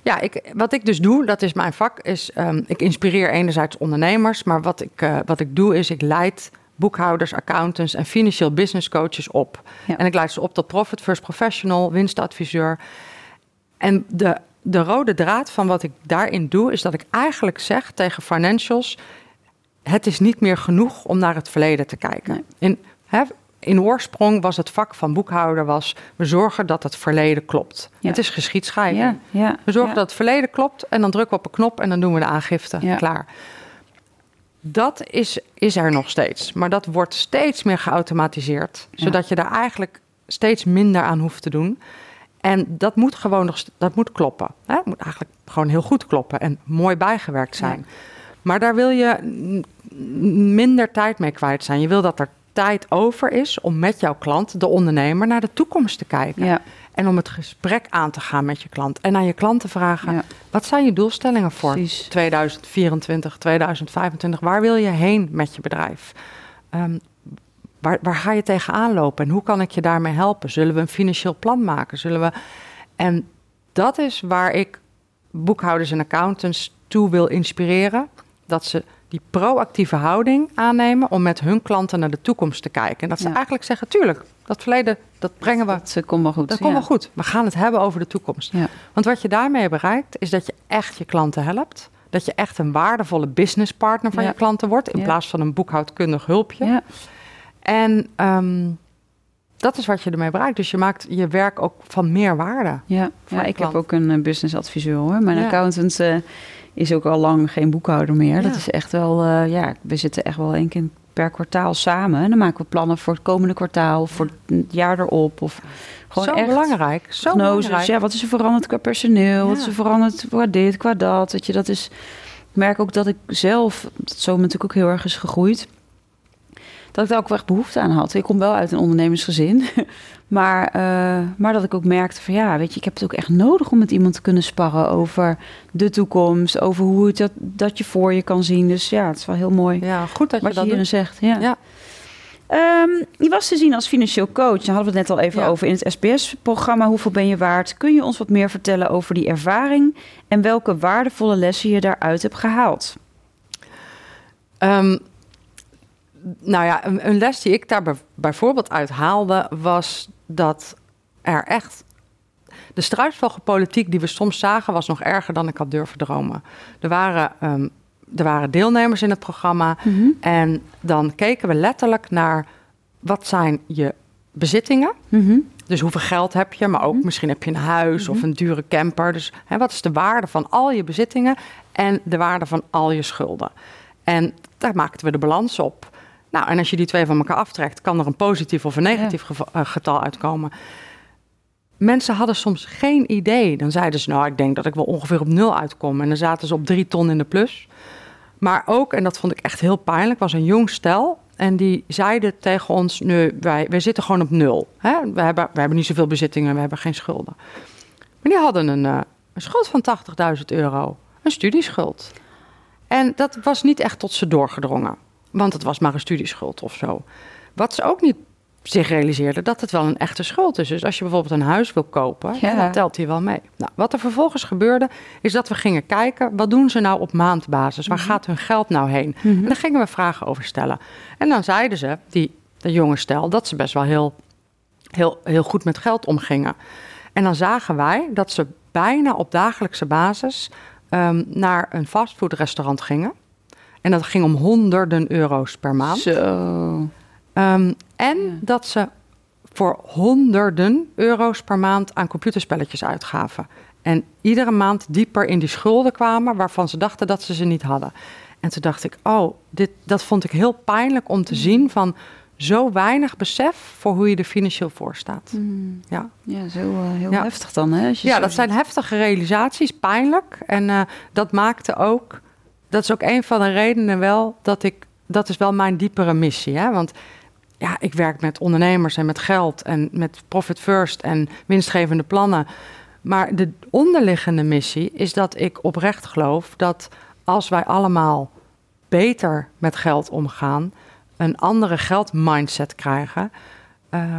Ja, ik, wat ik dus doe, dat is mijn vak, is um, ik inspireer enerzijds ondernemers, maar wat ik, uh, wat ik doe is ik leid boekhouders, accountants en financieel business coaches op. En ik leid ze op tot Profit First Professional, winstadviseur. En de, de rode draad van wat ik daarin doe, is dat ik eigenlijk zeg tegen financials: het is niet meer genoeg om naar het verleden te kijken. In, hè, in oorsprong was het vak van boekhouder was... we zorgen dat het verleden klopt. Het is geschiedschrijving. Ja, we zorgen dat het verleden klopt en dan drukken we op een knop... en dan doen we de aangifte. Klaar. Dat is, is er nog steeds. Maar dat wordt steeds meer geautomatiseerd. Zodat je daar eigenlijk steeds minder aan hoeft te doen. En dat moet gewoon nog dat moet kloppen. Hè? Het moet eigenlijk gewoon heel goed kloppen en mooi bijgewerkt zijn. Maar daar wil je minder tijd mee kwijt zijn. Je wil dat er tijd over is om met jouw klant, de ondernemer, naar de toekomst te kijken. Ja. En om het gesprek aan te gaan met je klant. En aan je klant te vragen: wat zijn je doelstellingen voor Precies. 2024, 2025? Waar wil je heen met je bedrijf? Um, waar, waar ga je tegenaan lopen en hoe kan ik je daarmee helpen? Zullen we een financieel plan maken? Zullen we. En dat is waar ik boekhouders en accountants toe wil inspireren. Dat ze die proactieve houding aannemen om met hun klanten naar de toekomst te kijken. En dat ze eigenlijk zeggen, tuurlijk, dat verleden, dat brengen we. Dat komt wel goed. Dat komt wel goed. We gaan het hebben over de toekomst. Ja. Want wat je daarmee bereikt, is dat je echt je klanten helpt. Dat je echt een waardevolle businesspartner van je klanten wordt, in plaats van een boekhoudkundig hulpje. En ehm, dat is wat je ermee bereikt. Dus je maakt je werk ook van meer waarde. Ja, ja ik heb ook een uh, businessadviseur hoor. Mijn accountant uh, is ook al lang geen boekhouder meer. Dat is echt wel, uh, ja, we zitten echt wel één keer per kwartaal samen. En dan maken we plannen voor het komende kwartaal, voor het jaar erop. Of gewoon zo echt belangrijk. Zo belangrijk. Ja, wat is er veranderd qua personeel? Wat is er veranderd qua dit, qua dat? Je, dat is. Ik merk ook dat ik zelf, dat zo natuurlijk ook heel erg is gegroeid dat ik daar ook echt behoefte aan had. Ik kom wel uit een ondernemersgezin. Maar, uh, maar dat ik ook merkte van ja, weet je, ik heb het ook echt nodig om met iemand te kunnen sparren over de toekomst, over hoe het dat, dat je voor je kan zien. Dus ja, het is wel heel mooi. Ja, goed dat je, wat dat hierin zegt. Ja. ja. Um, je was te zien als financieel coach. Daar hadden we het net al even over in het SBS-programma. Hoeveel ben je waard? Kun je ons wat meer vertellen over die ervaring en welke waardevolle lessen je daaruit hebt gehaald? Um, nou ja, een, een, les die ik daar bijvoorbeeld uit haalde, was dat er echt. de struisvogelpolitiek die we soms zagen was nog erger dan ik had durven dromen. Er waren, ehm, er waren deelnemers in het programma Mhm. en dan keken we letterlijk naar wat zijn je bezittingen. Mhm. Dus hoeveel geld heb je, maar ook misschien heb je een huis of een dure camper. Dus hè, wat is de waarde van al je bezittingen en de waarde van al je schulden? En daar maakten we de balans op. Nou, en als je die twee van elkaar aftrekt, kan er een positief of een negatief eh, getal uitkomen. Mensen hadden soms geen idee. Dan zeiden ze, nou, ik denk dat ik wel ongeveer op nul uitkom. En dan zaten ze op drie ton in de plus. Maar ook, en dat vond ik echt heel pijnlijk, was een jong stel. En die zeiden tegen ons, nee, wij, wij zitten gewoon op nul. Hè? We, hebben, we hebben niet zoveel bezittingen, we hebben geen schulden. Maar die hadden een, eh, een schuld van 80.000 euro. Een studieschuld. En dat was niet echt tot ze doorgedrongen. Want het was maar een studieschuld of zo. Wat ze ook niet zich realiseerden, dat het wel een echte schuld is. Dus als je bijvoorbeeld een huis wil kopen, Ja. dan telt die wel mee. Nou, wat er vervolgens gebeurde, is dat we gingen kijken... wat doen ze nou op maandbasis? Waar gaat hun geld nou heen? En daar gingen we vragen over stellen. En dan zeiden ze, die, de jonge stel, dat ze best wel heel, heel, heel goed met geld omgingen. En dan zagen wij dat ze bijna op dagelijkse basis ehm, naar een fastfoodrestaurant gingen. En dat ging om honderden euro's per maand. Zo. Ehm, en Ja. dat ze voor honderden euro's per maand aan computerspelletjes uitgaven. En iedere maand dieper in die schulden kwamen waarvan ze dachten dat ze ze niet hadden. En toen dacht ik, oh, dit, dat vond ik heel pijnlijk om te zien van zo weinig besef voor hoe je er financieel voor staat. Mm. Ja. Ja, zo eh, heel Ja. heftig dan, hè? Als je Ja, dat zijn heftige realisaties, pijnlijk. En eh, dat maakte ook, dat is ook een van de redenen wel dat ik, dat is wel mijn diepere missie. Hè? Want ja, ik werk met ondernemers en met geld en met profit first en winstgevende plannen. Maar de onderliggende missie is dat ik oprecht geloof dat als wij allemaal beter met geld omgaan, een andere geldmindset krijgen, eh,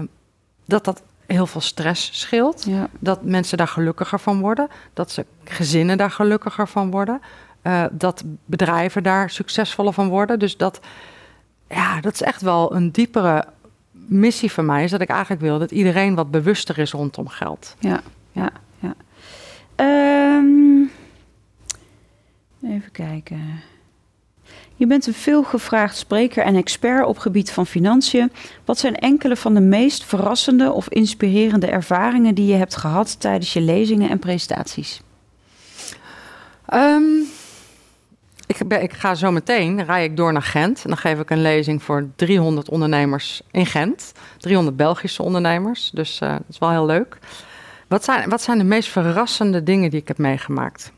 dat dat heel veel stress scheelt Ja. dat mensen daar gelukkiger van worden, dat ze gezinnen daar gelukkiger van worden, eh, dat bedrijven daar succesvoller van worden. Dus dat, ja, dat is echt wel een diepere missie van mij, is dat ik eigenlijk wil dat iedereen wat bewuster is rondom geld. Ja, ja, ja. Ehm, even kijken. Je bent een veelgevraagd spreker en expert op gebied van financiën. Wat zijn enkele van de meest verrassende of inspirerende ervaringen die je hebt gehad tijdens je lezingen en presentaties? Ehm, ik, ben, ik ga zo meteen, rij ik door naar Gent. En dan geef ik een lezing voor 300 ondernemers in Gent. 300 Belgische ondernemers, dus eh, dat is wel heel leuk. Wat zijn, wat zijn de meest verrassende dingen die ik heb meegemaakt?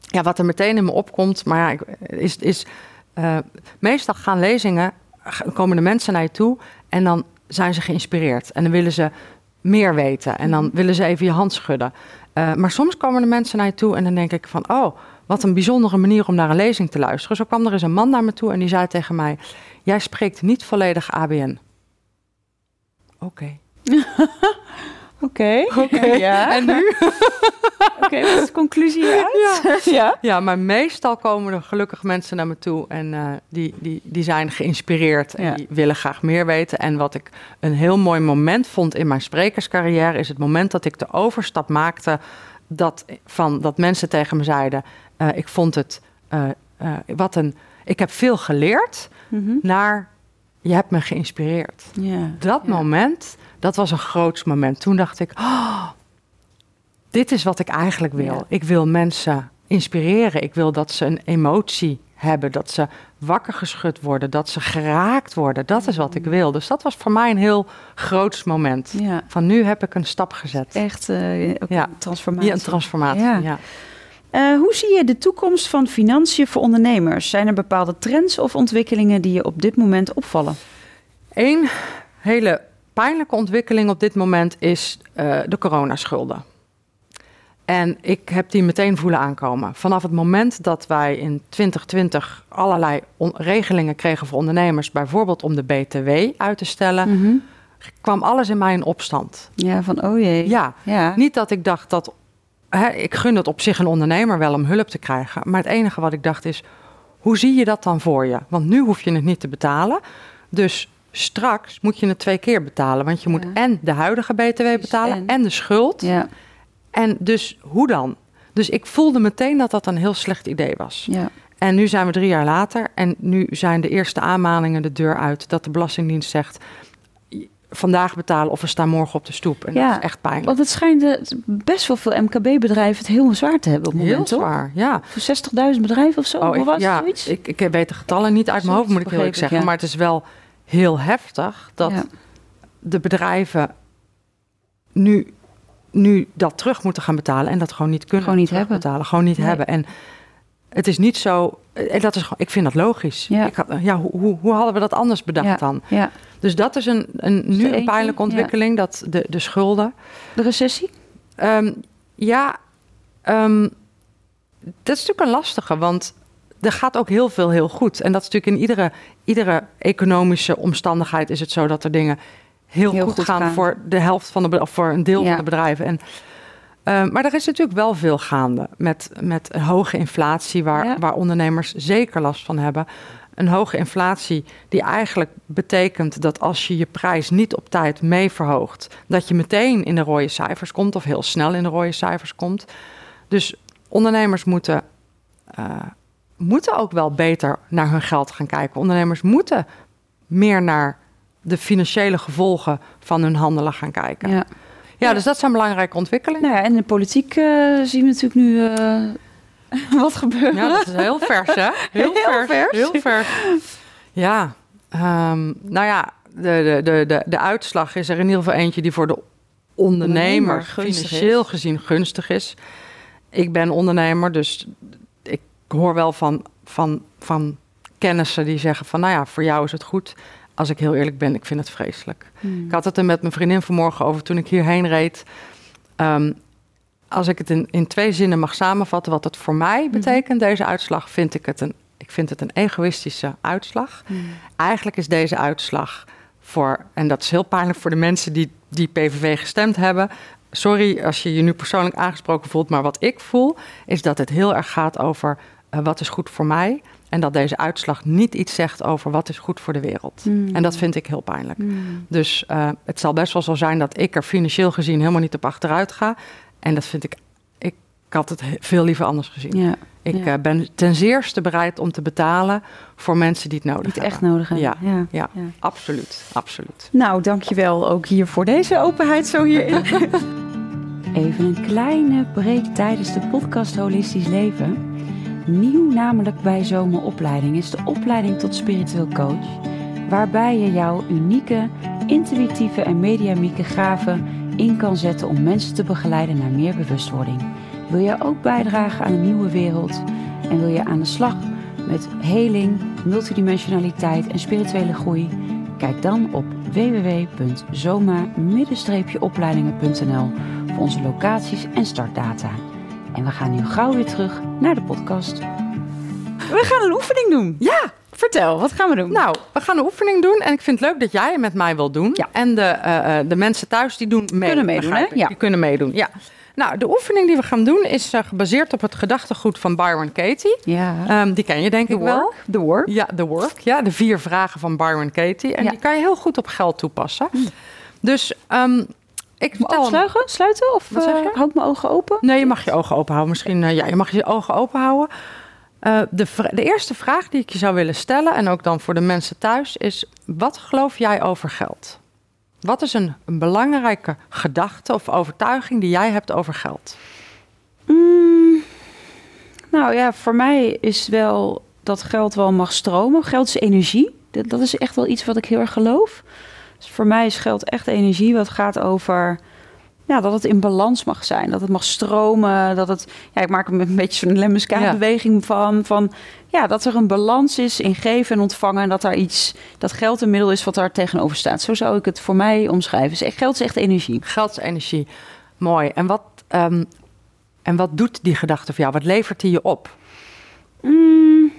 Ja, wat er meteen in me opkomt, maar ja, ik, is, is eh, meestal gaan lezingen, komen de mensen naar je toe en dan zijn ze geïnspireerd. En dan willen ze meer weten en dan willen ze even je hand schudden. Eh, maar soms komen de mensen naar je toe en dan denk ik van, oh, wat een bijzondere manier om naar een lezing te luisteren. Zo kwam er eens een man naar me toe en die zei tegen mij, jij spreekt niet volledig ABN. Oké. Oké. Oké. Ja. En nu? Oké, wat is de conclusie hieruit? ja. Ja, maar meestal komen er gelukkig mensen naar me toe en eh, die, die, die zijn geïnspireerd en Ja. die willen graag meer weten. En wat ik een heel mooi moment vond in mijn sprekerscarrière, is het moment dat ik de overstap maakte dat, van, dat mensen tegen me zeiden: Ik vond het eh, eh, wat een. Ik heb veel geleerd Mhm. naar je hebt me geïnspireerd. ja. Dat moment, dat was een groots moment. Toen dacht ik, oh, dit is wat ik eigenlijk wil. Ik wil mensen inspireren. Ik wil dat ze een emotie hebben, dat ze wakker geschud worden, dat ze geraakt worden. Dat is wat ik wil. Dus dat was voor mij een heel groots moment. Van nu heb ik een stap gezet. echt eh, ook Ja. een transformatie. Ja, een transformatie. Ja. Ja. Eh, hoe zie je de toekomst van financiën voor ondernemers? Zijn er bepaalde trends of ontwikkelingen die je op dit moment opvallen? Eén hele pijnlijke ontwikkeling op dit moment is eh, de coronaschulden. En ik heb die meteen voelen aankomen. Vanaf het moment dat wij in 2020 allerlei regelingen kregen voor ondernemers, bijvoorbeeld om de BTW uit te stellen, kwam alles in mij in opstand. Ja, van oh jee. Ja, ja. niet dat ik dacht dat. Hè, ik gun het op zich een ondernemer wel om hulp te krijgen. Maar het enige wat ik dacht is: hoe zie je dat dan voor je? Want nu hoef je het niet te betalen. Dus straks moet je het twee keer betalen. Want je moet Ja. en de huidige BTW betalen en- en, de schuld. Ja, En dus hoe dan? Dus ik voelde meteen dat dat een heel slecht idee was. ja. En nu zijn we drie jaar later en nu zijn de eerste aanmaningen de deur uit dat de Belastingdienst zegt vandaag betalen of we staan morgen op de stoep. En Ja, dat is echt pijnlijk. Want het schijnt eh, best wel veel MKB-bedrijven het heel zwaar te hebben op het Heel moment, toch? zwaar, ja. Voor 60.000 bedrijven of zo? Oh, ik, was het ja, zoiets? ik, ik weet de getallen niet uit mijn hoofd, moet ik heel eerlijk zeggen. ja. Maar het is wel heel heftig dat Ja. de bedrijven nu, nu dat terug moeten gaan betalen en dat gewoon niet kunnen Gewoon niet hebben. betalen. Gewoon niet Nee. hebben. En het is niet zo. En dat is gewoon, ik vind dat logisch. Ja. Ik had, ja, hoe, hoe, hoe hadden we dat anders bedacht ja, dan? ja. Dus dat is een, een, nu een pijnlijke ontwikkeling, dat de, de schulden. De recessie? Ehm, ja, ehm, dat is natuurlijk een lastige, want er gaat ook heel veel heel goed. En dat is natuurlijk in iedere, iedere economische omstandigheid is het zo dat er dingen heel, Heel goed, goed gaan, gaan. voor de helft van de voor een deel van de bedrijven. En, ehm, maar er is natuurlijk wel veel gaande met, met een hoge inflatie, waar, Ja. waar ondernemers zeker last van hebben. Een hoge inflatie die eigenlijk betekent dat als je je prijs niet op tijd mee verhoogt, dat je meteen in de rode cijfers komt of heel snel in de rode cijfers komt. Dus ondernemers moeten, eh, moeten ook wel beter naar hun geld gaan kijken. Ondernemers moeten meer naar de financiële gevolgen van hun handelen gaan kijken. Ja, Ja. dus dat zijn belangrijke ontwikkelingen. Nou ja, en in de politiek eh, zien we natuurlijk nu eh, wat gebeuren. Ja, dat is heel vers, hè? Heel, Heel vers, vers. Heel vers. Ja, ehm, nou ja, de, de, de, de, de uitslag is er in ieder geval eentje die voor de ondernemer financieel gezien gunstig is. Ik ben ondernemer, dus ik hoor wel van, van, van kennissen die zeggen van, nou ja, voor jou is het goed. Als ik heel eerlijk ben, ik vind het vreselijk. Hmm. Ik had het er met mijn vriendin vanmorgen over toen ik hierheen reed. Ehm, als ik het in, in twee zinnen mag samenvatten, wat het voor mij betekent, deze uitslag, vind ik het een, ik vind het een egoïstische uitslag. Hmm. Eigenlijk is deze uitslag voor, en dat is heel pijnlijk voor de mensen die, die PVV gestemd hebben. Sorry als je je nu persoonlijk aangesproken voelt, maar wat ik voel, is dat het heel erg gaat over eh, wat is goed voor mij. En dat deze uitslag niet iets zegt over wat is goed voor de wereld. Hmm. En dat vind ik heel pijnlijk. Hmm. Dus eh, het zal best wel zo zijn dat ik er financieel gezien helemaal niet op achteruit ga. En dat vind ik, ik had het he- veel liever anders gezien. Ja, Ik ja. eh, ben ten zeerste bereid om te betalen voor mensen die het nodig die het hebben. echt nodig hebben. Ja. ja. Ja, Ja. absoluut, absoluut. Nou, dankjewel ook hier voor deze openheid zo hierin. Even een kleine break tijdens de podcast Holistisch Leven. Nieuw namelijk bij Zomeropleiding is de opleiding tot spiritueel coach. Waarbij je jouw unieke, intuïtieve en mediamieke gaven in kan zetten om mensen te begeleiden naar meer bewustwording. Wil je ook bijdragen aan een nieuwe wereld en wil je aan de slag met heling, multidimensionaliteit en spirituele groei? Kijk dan op www.zoma-opleidingen.nl voor onze locaties en startdata. En we gaan nu gauw weer terug naar de podcast. We gaan een oefening doen. Ja, Vertel, wat gaan we doen? nou, we gaan een oefening doen. En ik vind het leuk dat jij het met mij wilt doen. Ja. En de, eh, eh, de mensen thuis die doen mee. Kunnen meedoen, hè? Ja. Die kunnen meedoen, ja. Nou, de oefening die we gaan doen is eh, gebaseerd op het gedachtegoed van Byron Katie. ja. Ehm, die ken je denk The ik wel. work. The work. Ja, de work. Ja, de vier vragen van Byron Katie. En Ja. die kan je heel goed op geld toepassen. Dus ehm, ik Moet sluiten? Of Wat zeg je? eh, hou ik mijn ogen open? Nee, je mag je ogen open houden. Misschien, eh, ja, je mag je ogen open houden. Eh, de, de eerste vraag die ik je zou willen stellen, en ook dan voor de mensen thuis, is: wat geloof jij over geld? Wat is een, een belangrijke gedachte of overtuiging die jij hebt over geld? Mm, nou ja, voor mij is wel dat geld wel mag stromen. Geld is energie. Dat, dat is echt wel iets wat ik heel erg geloof. Dus voor mij is geld echt energie wat gaat over ja, dat het in balans mag zijn. Dat het mag stromen. Dat het, ja, ik maak er een beetje zo'n lemmeska-beweging van, van. Ja, dat er een balans is in geven en ontvangen. En dat daar iets, dat geld een middel is wat daar tegenover staat. Zo zou ik het voor mij omschrijven. Dus echt, geld is echt energie. Geld is energie. Mooi. En wat, ehm, en wat doet die gedachte voor jou? Wat levert die je op? Mm,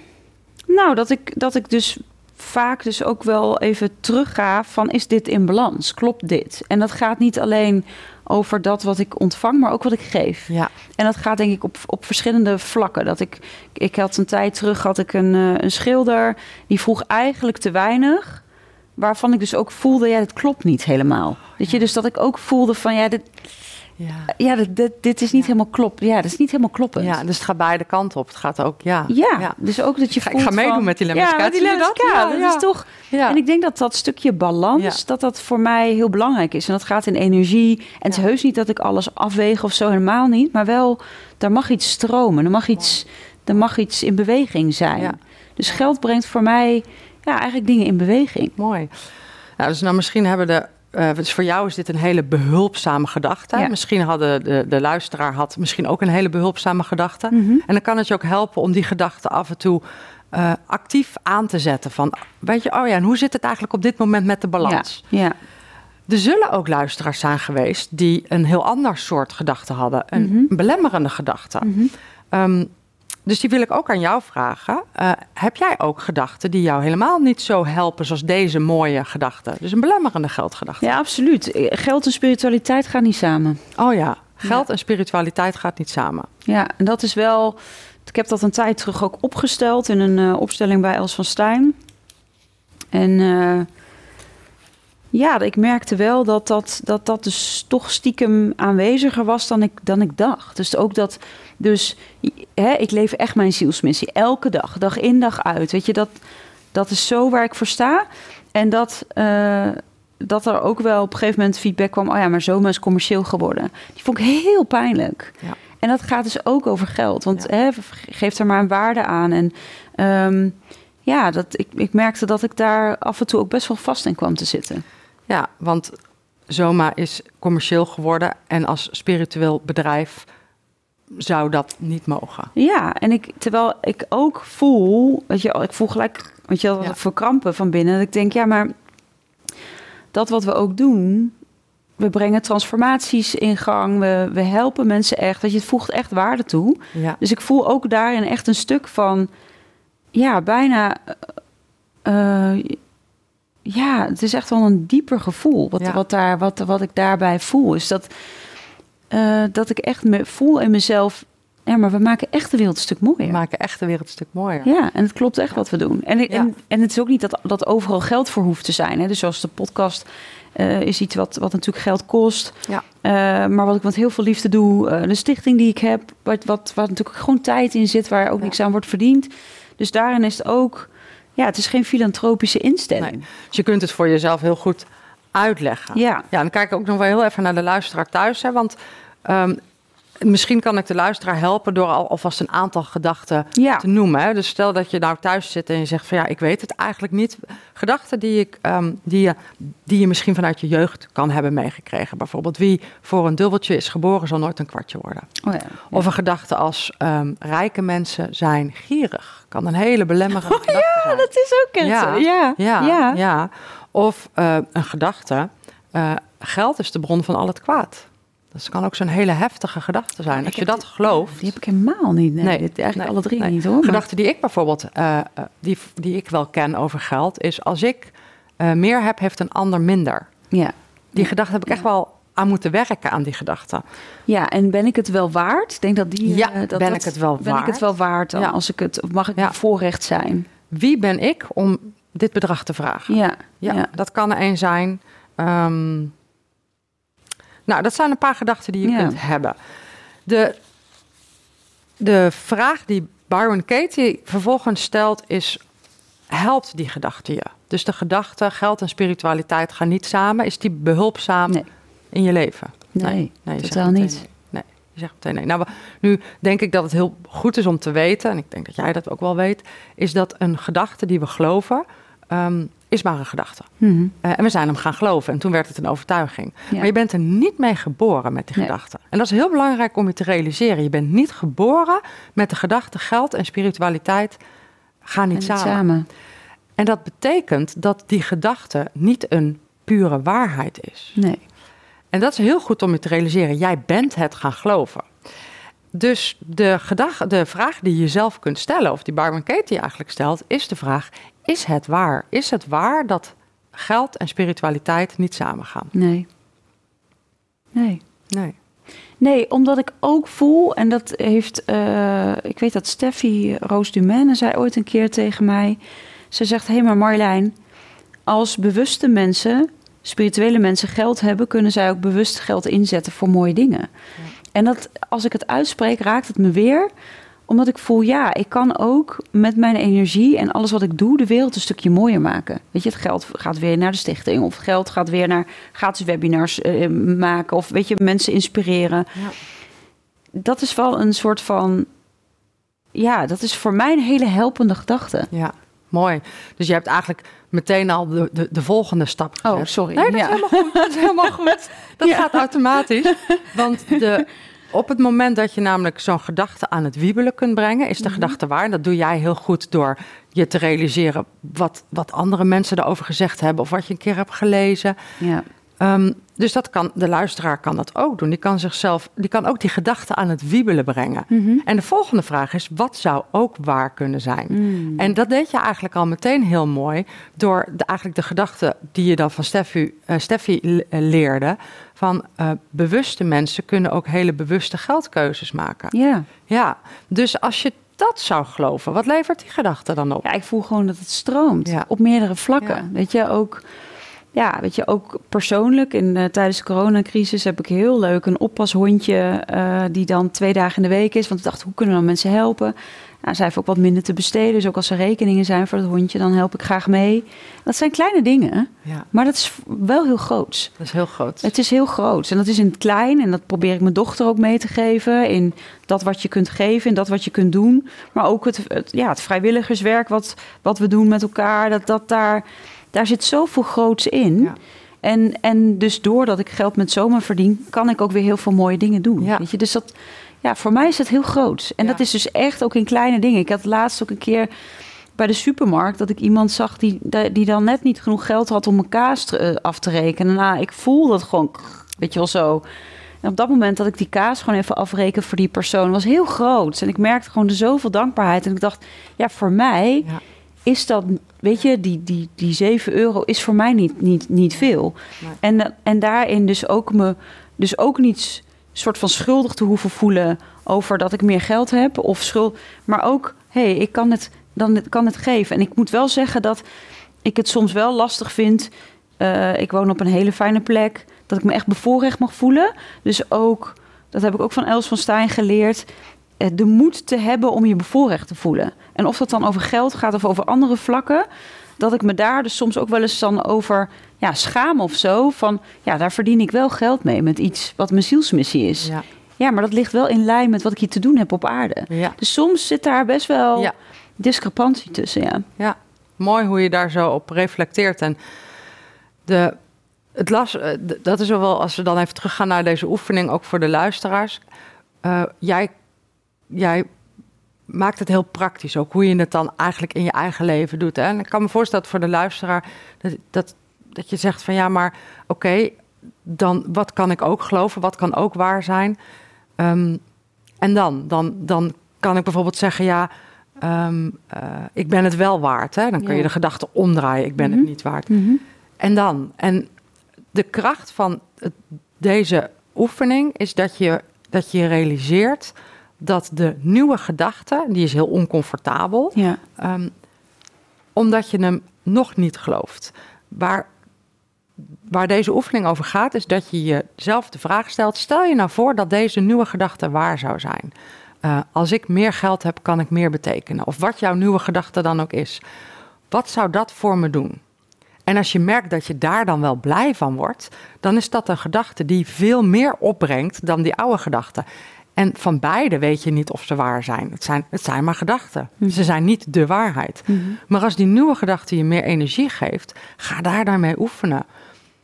nou, dat ik, dat ik dus vaak dus ook wel even terugga van is dit in balans? Klopt dit? En dat gaat niet alleen over dat wat ik ontvang, maar ook wat ik geef. Ja. En dat gaat denk ik op, op verschillende vlakken. Dat ik, ik had een tijd terug had ik een, eh, een schilder die vroeg eigenlijk te weinig. waarvan ik dus ook voelde, ja, dit klopt niet helemaal. Weet je, dus dat ik ook voelde van, ja, dit, Ja. ja, dit, dit, dit is niet Ja. helemaal klopt. Ja, dat is niet helemaal kloppend. ja, dus het gaat beide kanten op. Het gaat ook, ja. Ja, dus ook dat je ga- ik ga meedoen van- met die Lemons Ja, met die Lemons dat? Cat. Ja, Dat ja. is toch... Ja. En ik denk dat dat stukje balans, dat dat voor mij heel belangrijk is. En dat gaat in energie. En het is heus niet dat ik alles afweeg of zo, helemaal niet. Maar wel, daar mag iets stromen. Er mag iets, er mag iets in beweging zijn. Dus geld brengt voor mij ja, eigenlijk dingen in beweging. Mooi. Nou, dus nou misschien hebben de. Eh, dus voor jou is dit een hele behulpzame gedachte. Ja. Misschien hadden de, de luisteraar had misschien ook een hele behulpzame gedachte. Mhm. En dan kan het je ook helpen om die gedachte af en toe eh, actief aan te zetten. Van, weet je, oh ja, en hoe zit het eigenlijk op dit moment met de balans? Ja, ja. Er zullen ook luisteraars zijn geweest die een heel ander soort gedachte hadden. Een Mhm. belemmerende gedachte. Ehm, dus die wil ik ook aan jou vragen. Eh, heb jij ook gedachten die jou helemaal niet zo helpen zoals deze mooie gedachte? Dus een belemmerende geldgedachte. ja, absoluut. Geld en spiritualiteit gaan niet samen. Oh ja, geld en spiritualiteit gaat niet samen. Ja, en dat is wel. Ik heb dat een tijd terug ook opgesteld in een eh, opstelling bij Els van Stijn. En eh, ja, ik merkte wel dat dat, dat dat dus toch stiekem aanweziger was dan ik, dan ik dacht. Dus ook dat, dus hè, ik leef echt mijn zielsmissie elke dag, dag in dag uit. Weet je, dat, dat is zo waar ik voor sta. En dat, eh, dat er ook wel op een gegeven moment feedback kwam: oh ja, maar zomaar is commercieel geworden. Die vond ik heel pijnlijk. Ja. En dat gaat dus ook over geld. Want Ja. hè, geef er maar een waarde aan. En ehm, ja, dat, ik, ik merkte dat ik daar af en toe ook best wel vast in kwam te zitten. Ja, want Zoma is commercieel geworden en als spiritueel bedrijf zou dat niet mogen. Ja, en ik, terwijl ik ook voel, weet je, ik voel gelijk, weet je, wel, Ja. verkrampen van binnen. Dat ik denk, ja, maar dat wat we ook doen, we brengen transformaties in gang, we, we helpen mensen echt. Dat je het voegt echt waarde toe. Ja, Dus ik voel ook daarin echt een stuk van, ja, bijna, eh, eh, ja, het is echt wel een dieper gevoel wat, Ja. wat, daar, wat, wat ik daarbij voel. Is dat, eh, dat ik echt me voel in mezelf, ja, maar we maken echt de wereld een stuk mooier. we maken echt de wereld een stuk mooier. Ja, en het klopt echt wat we doen. En, Ja. en, en het is ook niet dat, dat overal geld voor hoeft te zijn. Hè? Dus zoals de podcast eh, is iets wat, wat natuurlijk geld kost. Ja. Eh, maar wat ik met heel veel liefde doe, de stichting die ik heb, wat, wat, waar natuurlijk gewoon tijd in zit, waar ook niks aan wordt verdiend. Dus daarin is het ook, ja, het is geen filantropische instelling. Nee. Dus je kunt het voor jezelf heel goed uitleggen. Ja, Ja, dan kijk ik ook nog wel heel even naar de luisteraar thuis. Hè, want ehm, misschien kan ik de luisteraar helpen door al, alvast een aantal gedachten ja. te noemen. Hè. Dus stel dat je nou thuis zit en je zegt van ja, ik weet het eigenlijk niet. Gedachten die, ik, ehm, die, je, die je misschien vanuit je jeugd kan hebben meegekregen. Bijvoorbeeld wie voor een dubbeltje is geboren zal nooit een kwartje worden. Oh, ja. Of een gedachte als ehm, rijke mensen zijn gierig. Kan een hele belemmerende gedachte zijn. dat is ook echt Ja. Ja, Ja, ja. ja. Of eh, een gedachte, eh, geld is de bron van al het kwaad. Dat kan ook zo'n hele heftige gedachte zijn. Ik Als je dat gelooft. Die heb ik helemaal niet. Nee, Nee, dit, eigenlijk nee, alle drie nee. niet hoor. maar- Gedachte die ik bijvoorbeeld, eh, eh, die, die ik wel ken over geld, is als ik eh, meer heb, heeft een ander minder. Ja. Die Ja. gedachte heb ik echt wel aan moeten werken aan die gedachte. Ja, en ben ik het wel waard? Ik denk dat die. Ja, dat, ben dat- ik het wel ben ik het waard? wel waard dan Ja. als ik het. Mag ik Ja. bevoorrecht zijn? Wie ben ik om dit bedrag te vragen? Ja, Ja, dat kan er een zijn. Ehm, nou, dat zijn een paar gedachten die je Ja. kunt hebben. De, de vraag die Byron Katie vervolgens stelt is... helpt die gedachte je? Dus de gedachte geld en spiritualiteit gaan niet samen. Is die behulpzaam Nee. in je leven? Nee, je zegt totaal niet. Nee. nee, je zegt meteen nee. Nou, nu denk ik dat het heel goed is om te weten... en ik denk dat jij dat ook wel weet... is dat een gedachte die we geloven... ehm, is maar een gedachte. Mhm. Eh, en we zijn hem gaan geloven. En toen werd het een overtuiging. Ja. Maar je bent er niet mee geboren met die Nee. gedachte. En dat is heel belangrijk om je te realiseren. Je bent niet geboren met de gedachte geld en spiritualiteit gaan niet En samen. En dat betekent dat die gedachte niet een pure waarheid is. Nee. En dat is heel goed om je te realiseren. Jij bent het gaan geloven. Dus de, gedag, de vraag die je zelf kunt stellen, of die Byron Katie eigenlijk stelt, is de vraag: is het waar? Is het waar dat geld en spiritualiteit niet samengaan? Nee. Nee. Nee. Nee, omdat ik ook voel, en dat heeft, eh, ik weet dat Steffi Roos Dumaine zei ooit een keer tegen mij. Ze zegt, hé hey, maar Marjolein, als bewuste mensen, spirituele mensen geld hebben, kunnen zij ook bewust geld inzetten voor mooie dingen. En dat, als ik het uitspreek, raakt het me weer omdat ik voel, ja, ik kan ook met mijn energie en alles wat ik doe, de wereld een stukje mooier maken. Weet je, het geld gaat weer naar de stichting, of het geld gaat weer naar gratis webinars eh, maken, of weet je, mensen inspireren. Ja. Dat is wel een soort van, ja, dat is voor mij een hele helpende gedachte. Ja, mooi. Dus je hebt eigenlijk meteen al de, de, de volgende stap gezet. Oh, sorry. Nee, dat is helemaal goed. Dat is helemaal goed. Dat gaat automatisch. Want de, op het moment dat je namelijk zo'n gedachte aan het wiebelen kunt brengen, is de mhm. gedachte waar. En dat doe jij heel goed door je te realiseren wat, wat andere mensen erover gezegd hebben of wat je een keer hebt gelezen. Ja. Ehm, dus dat kan, de luisteraar kan dat ook doen. Die kan zichzelf, die kan ook die gedachten aan het wiebelen brengen. Mhm. En de volgende vraag is: wat zou ook waar kunnen zijn? Mm. En dat deed je eigenlijk al meteen heel mooi door de, eigenlijk de gedachte die je dan van Steffi, uh, Steffi leerde. Van uh, bewuste mensen kunnen ook hele bewuste geldkeuzes maken. Ja. Ja, dus als je dat zou geloven, wat levert die gedachte dan op? Ja, ik voel gewoon dat het stroomt ja. op meerdere vlakken. Weet je, ook ja, weet je, ook persoonlijk. In, uh, tijdens de coronacrisis heb ik heel leuk een oppashondje uh, die dan twee dagen in de week is. Want ik dacht, hoe kunnen we dan mensen helpen? Nou, zij heeft ook wat minder te besteden. Dus ook als er rekeningen zijn voor het hondje, dan help ik graag mee. Dat zijn kleine dingen, ja. maar dat is wel heel groot. Dat is heel groot. Het is heel groot. En dat is in het klein. En dat probeer ik mijn dochter ook mee te geven. In dat wat je kunt geven, in dat wat je kunt doen. Maar ook het, het ja, het vrijwilligerswerk wat, wat we doen met elkaar. Dat dat daar daar zit zoveel groots in. Ja. En, en dus doordat ik geld met zomer verdien, kan ik ook weer heel veel mooie dingen doen. Ja. Weet je? Dus dat, ja, voor mij is het heel groot. En dat is dus echt ook in kleine dingen. Ik had laatst ook een keer bij de supermarkt dat ik iemand zag die, die dan net niet genoeg geld had om mijn kaas eh, af te rekenen. Nou, ik voel dat gewoon, weet je wel zo. En op dat moment dat ik die kaas gewoon even afreken voor die persoon was heel groot. En ik merkte gewoon zoveel dankbaarheid. En ik dacht, ja, voor mij is dat, weet je, die, die, die 7 euro is voor mij niet, niet, niet veel. En, en daarin dus ook me, dus ook niet soort van schuldig te hoeven voelen over dat ik meer geld heb of schuld, maar ook, hé, hey, ik kan het, dan kan het geven. En ik moet wel zeggen dat ik het soms wel lastig vind. Uh, ik woon op een hele fijne plek, dat ik me echt bevoorrecht mag voelen. Dus ook, dat heb ik ook van Els van Stijn geleerd. Eh, de moed te hebben om je bevoorrecht te voelen. En of dat dan over geld gaat of over andere vlakken, dat ik me daar dus soms ook wel eens dan over ja, schaam of zo. Van ja, daar verdien ik wel geld mee met iets wat mijn zielsmissie is. Ja. ja maar dat ligt wel in lijn met wat ik hier te doen heb op aarde. Ja. Dus soms zit daar best wel ja. discrepantie tussen. Ja. ja, mooi hoe je daar zo op reflecteert. En de, het las, eh, dat is wel, als we dan even teruggaan naar deze oefening, ook voor de luisteraars. Uh, jij jij maakt het heel praktisch ook, hoe je het dan eigenlijk in je eigen leven doet. Hè? En ik kan me voorstellen dat voor de luisteraar dat, dat, dat je zegt van ja, maar oké, dan wat kan ik ook geloven, wat kan ook waar zijn? Ehm, en dan, dan, dan kan ik bijvoorbeeld zeggen ja, ehm, eh, ik ben het wel waard. Hè? Dan kun je de gedachte omdraaien, ik ben het mhm. niet waard. Mhm. En dan, en de kracht van deze oefening is dat je, dat je realiseert dat de nieuwe gedachte, die is heel oncomfortabel, ja. Ehm, omdat je hem nog niet gelooft. Waar, waar deze oefening over gaat, is dat je jezelf de vraag stelt: stel je nou voor dat deze nieuwe gedachte waar zou zijn. Uh, als ik meer geld heb, kan ik meer betekenen. Of wat jouw nieuwe gedachte dan ook is. Wat zou dat voor me doen? En als je merkt dat je daar dan wel blij van wordt, dan is dat een gedachte die veel meer opbrengt dan die oude gedachte. En van beide weet je niet of ze waar zijn. Het zijn, het zijn maar gedachten. Mhm. Ze zijn niet de waarheid. Mhm. Maar als die nieuwe gedachte je meer energie geeft, ga daar daarmee oefenen.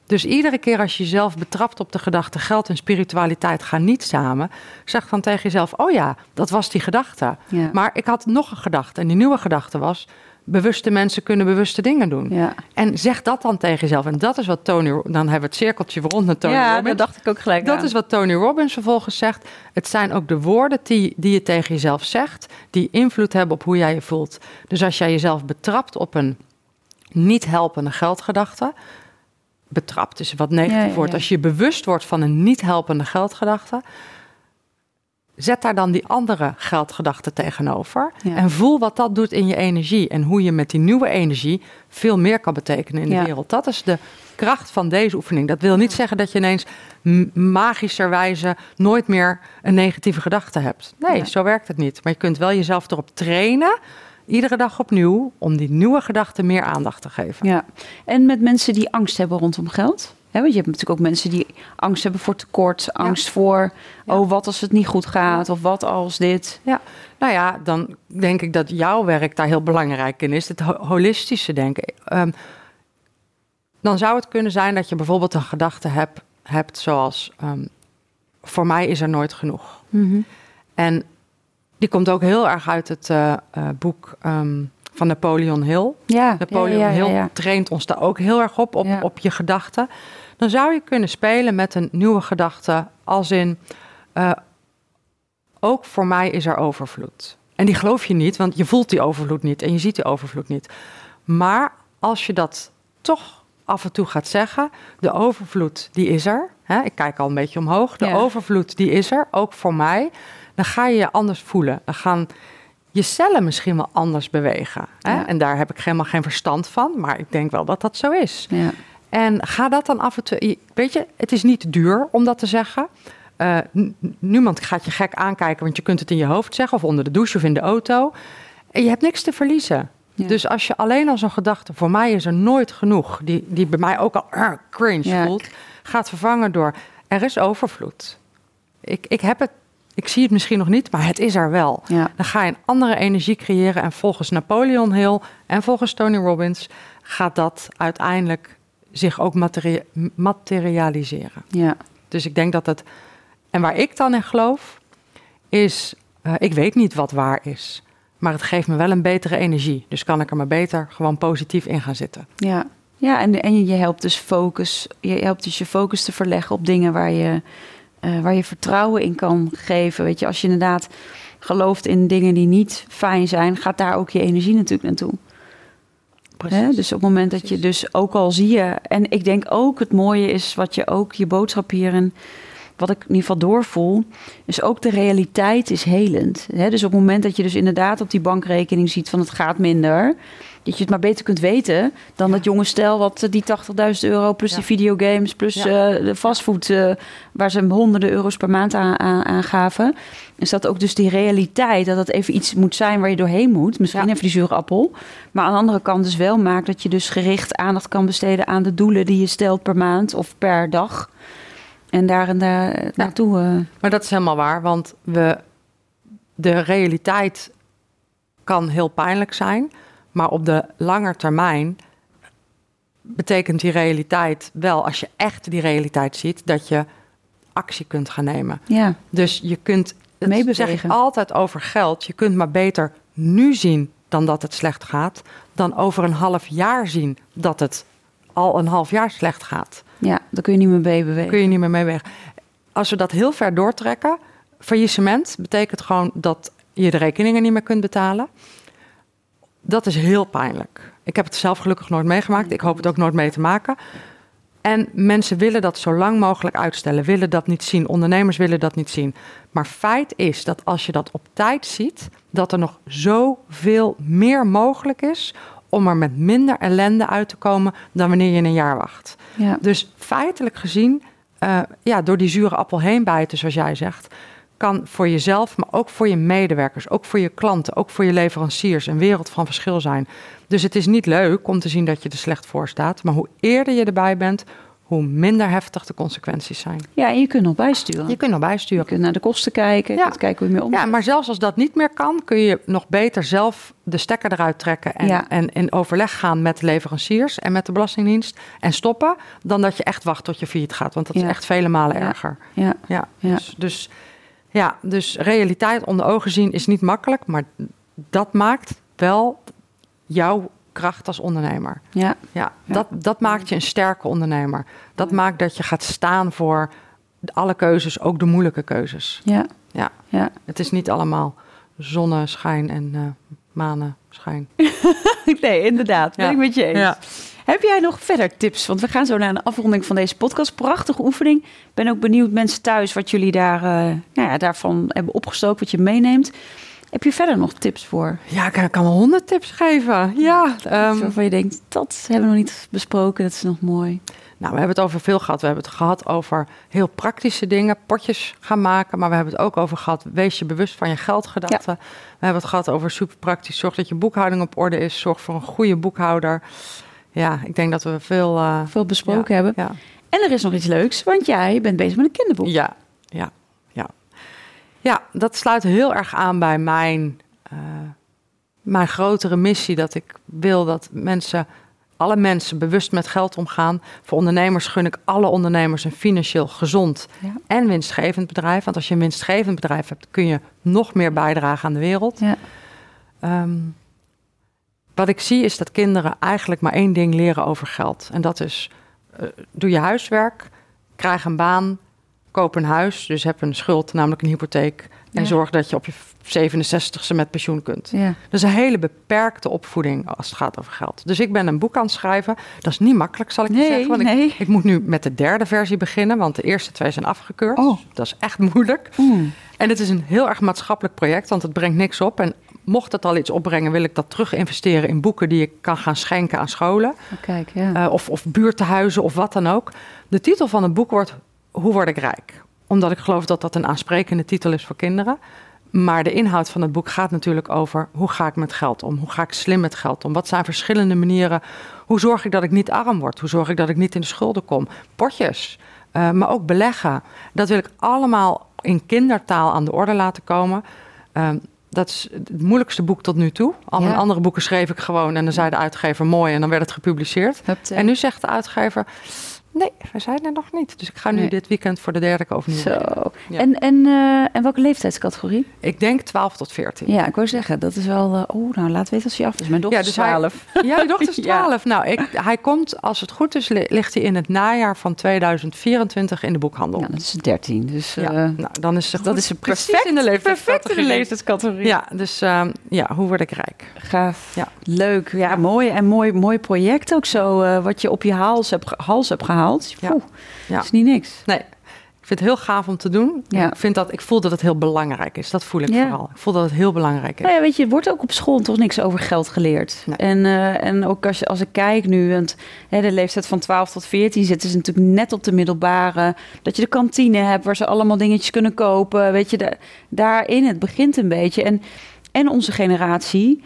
Dus iedere keer als je jezelf betrapt op de gedachte geld en spiritualiteit gaan niet samen, zeg dan tegen jezelf: Oh ja, dat was die gedachte. Maar ik had nog een gedachte en die nieuwe gedachte was: bewuste mensen kunnen bewuste dingen doen. Ja. En zeg dat dan tegen jezelf. En dat is wat Tony... Dan hebben we het cirkeltje rond naar Tony ja, Robbins. dat dacht ik ook gelijk Dat is wat Tony Robbins vervolgens zegt. Het zijn ook de woorden die, die je tegen jezelf zegt... die invloed hebben op hoe jij je voelt. Dus als jij jezelf betrapt op een niet helpende geldgedachte... betrapt is wat negatief ja, woord. Als je bewust wordt van een niet helpende geldgedachte zet daar dan die andere geldgedachte tegenover. Ja. En voel wat dat doet in je energie. En hoe je met die nieuwe energie veel meer kan betekenen in de Ja. wereld. Dat is de kracht van deze oefening. Dat wil niet zeggen dat je ineens magischerwijze nooit meer een negatieve gedachte hebt. Nee, zo werkt het niet. Maar je kunt wel jezelf erop trainen, iedere dag opnieuw, om die nieuwe gedachten meer aandacht te geven. Ja, en met mensen die angst hebben rondom geld. Want je hebt natuurlijk ook mensen die angst hebben voor tekort, angst voor, oh, wat als het niet goed gaat, of wat als dit. Ja, nou ja, dan denk ik dat jouw werk daar heel belangrijk in is. Het ho- holistische denken. Ehm, dan zou het kunnen zijn dat je bijvoorbeeld een gedachte hebt, hebt zoals... ehm, voor mij is er nooit genoeg. En die komt ook heel erg uit het eh, eh, boek ehm, van Napoleon Hill. Ja, Napoleon ja, ja, ja, Hill traint ons daar ook heel erg op, op, op je gedachten. Dan zou je kunnen spelen met een nieuwe gedachte als in... eh, ook voor mij is er overvloed. En die geloof je niet, want je voelt die overvloed niet en je ziet die overvloed niet. Maar als je dat toch af en toe gaat zeggen, de overvloed die is er. Hè, ik kijk al een beetje omhoog. De Ja. overvloed die is er, ook voor mij. Dan ga je je anders voelen. Dan gaan je cellen misschien wel anders bewegen. Hè? Ja. En daar heb ik helemaal geen verstand van, maar ik denk wel dat dat zo is. Ja. En ga dat dan af en toe. Weet je, het is niet duur om dat te zeggen. Eh, niemand gaat je gek aankijken, want je kunt het in je hoofd zeggen, of onder de douche of in de auto. En je hebt niks te verliezen. Ja. Dus als je alleen al zo'n gedachte, voor mij is er nooit genoeg, die, die bij mij ook al ah, cringe Ja. voelt, gaat vervangen door er is overvloed. Ik, ik heb het, ik zie het misschien nog niet, maar het is er wel. Ja. Dan ga je een andere energie creëren. En volgens Napoleon Hill en volgens Tony Robbins gaat dat uiteindelijk zich ook materia- materialiseren. ja. Dus ik denk dat het. En waar ik dan in geloof, is. eh, ik weet niet wat waar is. Maar het geeft me wel een betere energie. Dus kan ik er maar beter gewoon positief in gaan zitten. Ja, ja en, en je helpt dus focus. Je helpt dus je focus te verleggen op dingen waar je, eh, waar je vertrouwen in kan geven. Weet je, als je inderdaad gelooft in dingen die niet fijn zijn, gaat daar ook je energie natuurlijk naartoe. Hè? Dus op het moment dat je dus ook al zie je, en ik denk ook het mooie is wat je ook je boodschap hierin, wat ik in ieder geval doorvoel, is ook de realiteit is helend. Hè? Dus op het moment dat je dus inderdaad op die bankrekening ziet van het gaat minder, dat je het maar beter kunt weten dan Ja. dat jonge stel wat eh, die 80.000 euro plus Ja. die videogames plus Ja. eh, de fastfood eh, waar ze honderden euro's per maand aan, aan, aan gaven. Is dat ook dus die realiteit dat het even iets moet zijn waar je doorheen moet. Misschien even die zure appel. Maar aan de andere kant dus wel maakt dat je dus gericht aandacht kan besteden aan de doelen die je stelt per maand of per dag. En daar en daar naartoe. Maar dat is helemaal waar, want we, de realiteit kan heel pijnlijk zijn, maar op de lange termijn betekent die realiteit wel, als je echt die realiteit ziet, dat je actie kunt gaan nemen. ja, Dus je kunt, het zeg ik altijd over geld, je kunt maar beter nu zien dan dat het slecht gaat, dan over een half jaar zien dat het al een half jaar slecht gaat ja, daar kun je niet meer mee bewegen. kun je niet meer mee weg. Als we dat heel ver doortrekken, faillissement betekent gewoon dat je de rekeningen niet meer kunt betalen. Dat is heel pijnlijk. Ik heb het zelf gelukkig nooit meegemaakt. Ik hoop het ook nooit mee te maken. En mensen willen dat zo lang mogelijk uitstellen, willen dat niet zien. Ondernemers willen dat niet zien. Maar feit is dat als je dat op tijd ziet, dat er nog zoveel meer mogelijk is om er met minder ellende uit te komen dan wanneer je een jaar wacht. Ja. Dus feitelijk gezien, eh, ja, door die zure appel heen bijten, zoals jij zegt, kan voor jezelf, maar ook voor je medewerkers, ook voor je klanten, ook voor je leveranciers een wereld van verschil zijn. Dus het is niet leuk om te zien dat je er slecht voor staat, maar hoe eerder je erbij bent, hoe minder heftig de consequenties zijn. ja, en je kunt nog bijsturen. Je kunt nog Je bijsturen. kunt naar de kosten kijken, je Ja. kijken hoe je mee om. Ja, maar zelfs als dat niet meer kan, kun je nog beter zelf de stekker eruit trekken en, Ja. en in overleg gaan met de leveranciers en met de Belastingdienst en stoppen, dan dat je echt wacht tot je failliet gaat. Want dat Ja. is echt vele malen erger. Ja, Ja, Ja. Dus, dus, ja, dus realiteit onder ogen zien is niet makkelijk, maar dat maakt wel jouw kracht als ondernemer. ja, Ja. Dat, dat maakt je een sterke ondernemer. Dat maakt dat je gaat staan voor alle keuzes, ook de moeilijke keuzes. ja, Ja, ja. het is niet allemaal zonneschijn en eh manenschijn. Nee, inderdaad. Ben Ja. ik met je eens. Ja. Heb jij nog verder tips? Want we gaan zo naar een afronding van deze podcast. Prachtige oefening. Ik ben ook benieuwd, mensen thuis, wat jullie daar, uh, nou ja, daarvan hebben opgestoken, wat je meeneemt. Heb je verder nog tips voor? Ja, ik kan wel honderd tips geven. Ja, um, waarvan je denkt, dat hebben we nog niet besproken, dat is nog mooi. Nou, we hebben het over veel gehad. We hebben het gehad over heel praktische dingen, potjes gaan maken. Maar we hebben het ook over gehad, wees je bewust van je geldgedachten. We hebben het gehad over super praktisch, zorg dat je boekhouding op orde is. Zorg voor een goede boekhouder. Ja, ik denk dat we veel... Uh, veel besproken hebben. Ja. En er is nog iets leuks, want jij bent bezig met een kinderboek. Ja, ja, ja. Ja, dat sluit heel erg aan bij mijn, uh, mijn grotere missie. Dat ik wil dat mensen alle mensen bewust met geld omgaan. Voor ondernemers gun ik alle ondernemers een financieel gezond en winstgevend bedrijf. Want als je een winstgevend bedrijf hebt, kun je nog meer bijdragen aan de wereld. Ja. Ehm, wat ik zie is dat kinderen eigenlijk maar één ding leren over geld. En dat is, uh, doe je huiswerk, krijg een baan, koop een huis. Dus heb een schuld, namelijk een hypotheek. En zorg dat je op je 67ste met pensioen kunt. Ja. Dat is een hele beperkte opvoeding als het gaat over geld. Dus ik ben een boek aan het schrijven. Dat is niet makkelijk, zal ik je zeggen. Want nee. ik, ik, moet nu met de derde versie beginnen, want de eerste twee zijn afgekeurd. Oh. Dat is echt moeilijk. Mm. En het is een heel erg maatschappelijk project, want het brengt niks op. En mocht het al iets opbrengen, wil ik dat terug investeren in boeken die ik kan gaan schenken aan scholen. Oh, kijk, ja. Uh, of, of buurtenhuizen of wat dan ook. De titel van het boek wordt Hoe word ik rijk? Omdat ik geloof dat dat een aansprekende titel is voor kinderen. Maar de inhoud van het boek gaat natuurlijk over hoe ga ik met geld om? Hoe ga ik slim met geld om? Wat zijn verschillende manieren? Hoe zorg ik dat ik niet arm word? Hoe zorg ik dat ik niet in de schulden kom? Potjes, uh, maar ook beleggen. Dat wil ik allemaal in kindertaal aan de orde laten komen. Uh, dat is het moeilijkste boek tot nu toe. Al mijn andere boeken schreef ik gewoon en dan zei de uitgever mooi en dan werd het gepubliceerd. En nu zegt de uitgever, Nee, we zijn er nog niet. Dus ik ga nu dit weekend voor de derde keer overnieuw. Zo. En, en, uh, en welke leeftijdscategorie? Ik denk 12 tot 14. Ja, ik wou zeggen, dat is wel. Uh, oh, nou laat weten als hij af is. Mijn dochter ja, dus is 12. Hij, ja, je dochter is 12. Nou, ik, hij komt, als het goed is, ligt hij in het najaar van 2024 in de boekhandel. Ja, dat is 13. Dus uh, nou, dan is dat is perfect in de leeftijdscategorie. leeftijdscategorie. Ja, dus ehm, ja, hoe word ik rijk? Gaaf. Ja. Leuk. Ja, mooi. En mooi, mooi project ook zo, wat je op je hals hebt, hals hebt gehaald gehaald. Ja. ja. is niet niks. Nee. Ik vind het heel gaaf om te doen. Ja. Ik, vind dat, ik voel dat het heel belangrijk is. Dat voel ik vooral. Ik voel dat het heel belangrijk is. Nou ja, weet je, er wordt ook op school toch niks over geld geleerd. En, uh, en ook als, je, als ik kijk nu, want hè, de leeftijd van 12 tot 14 zitten ze natuurlijk net op de middelbare. Dat je de kantine hebt waar ze allemaal dingetjes kunnen kopen. Weet je, de, daarin, het begint een beetje. En, en onze generatie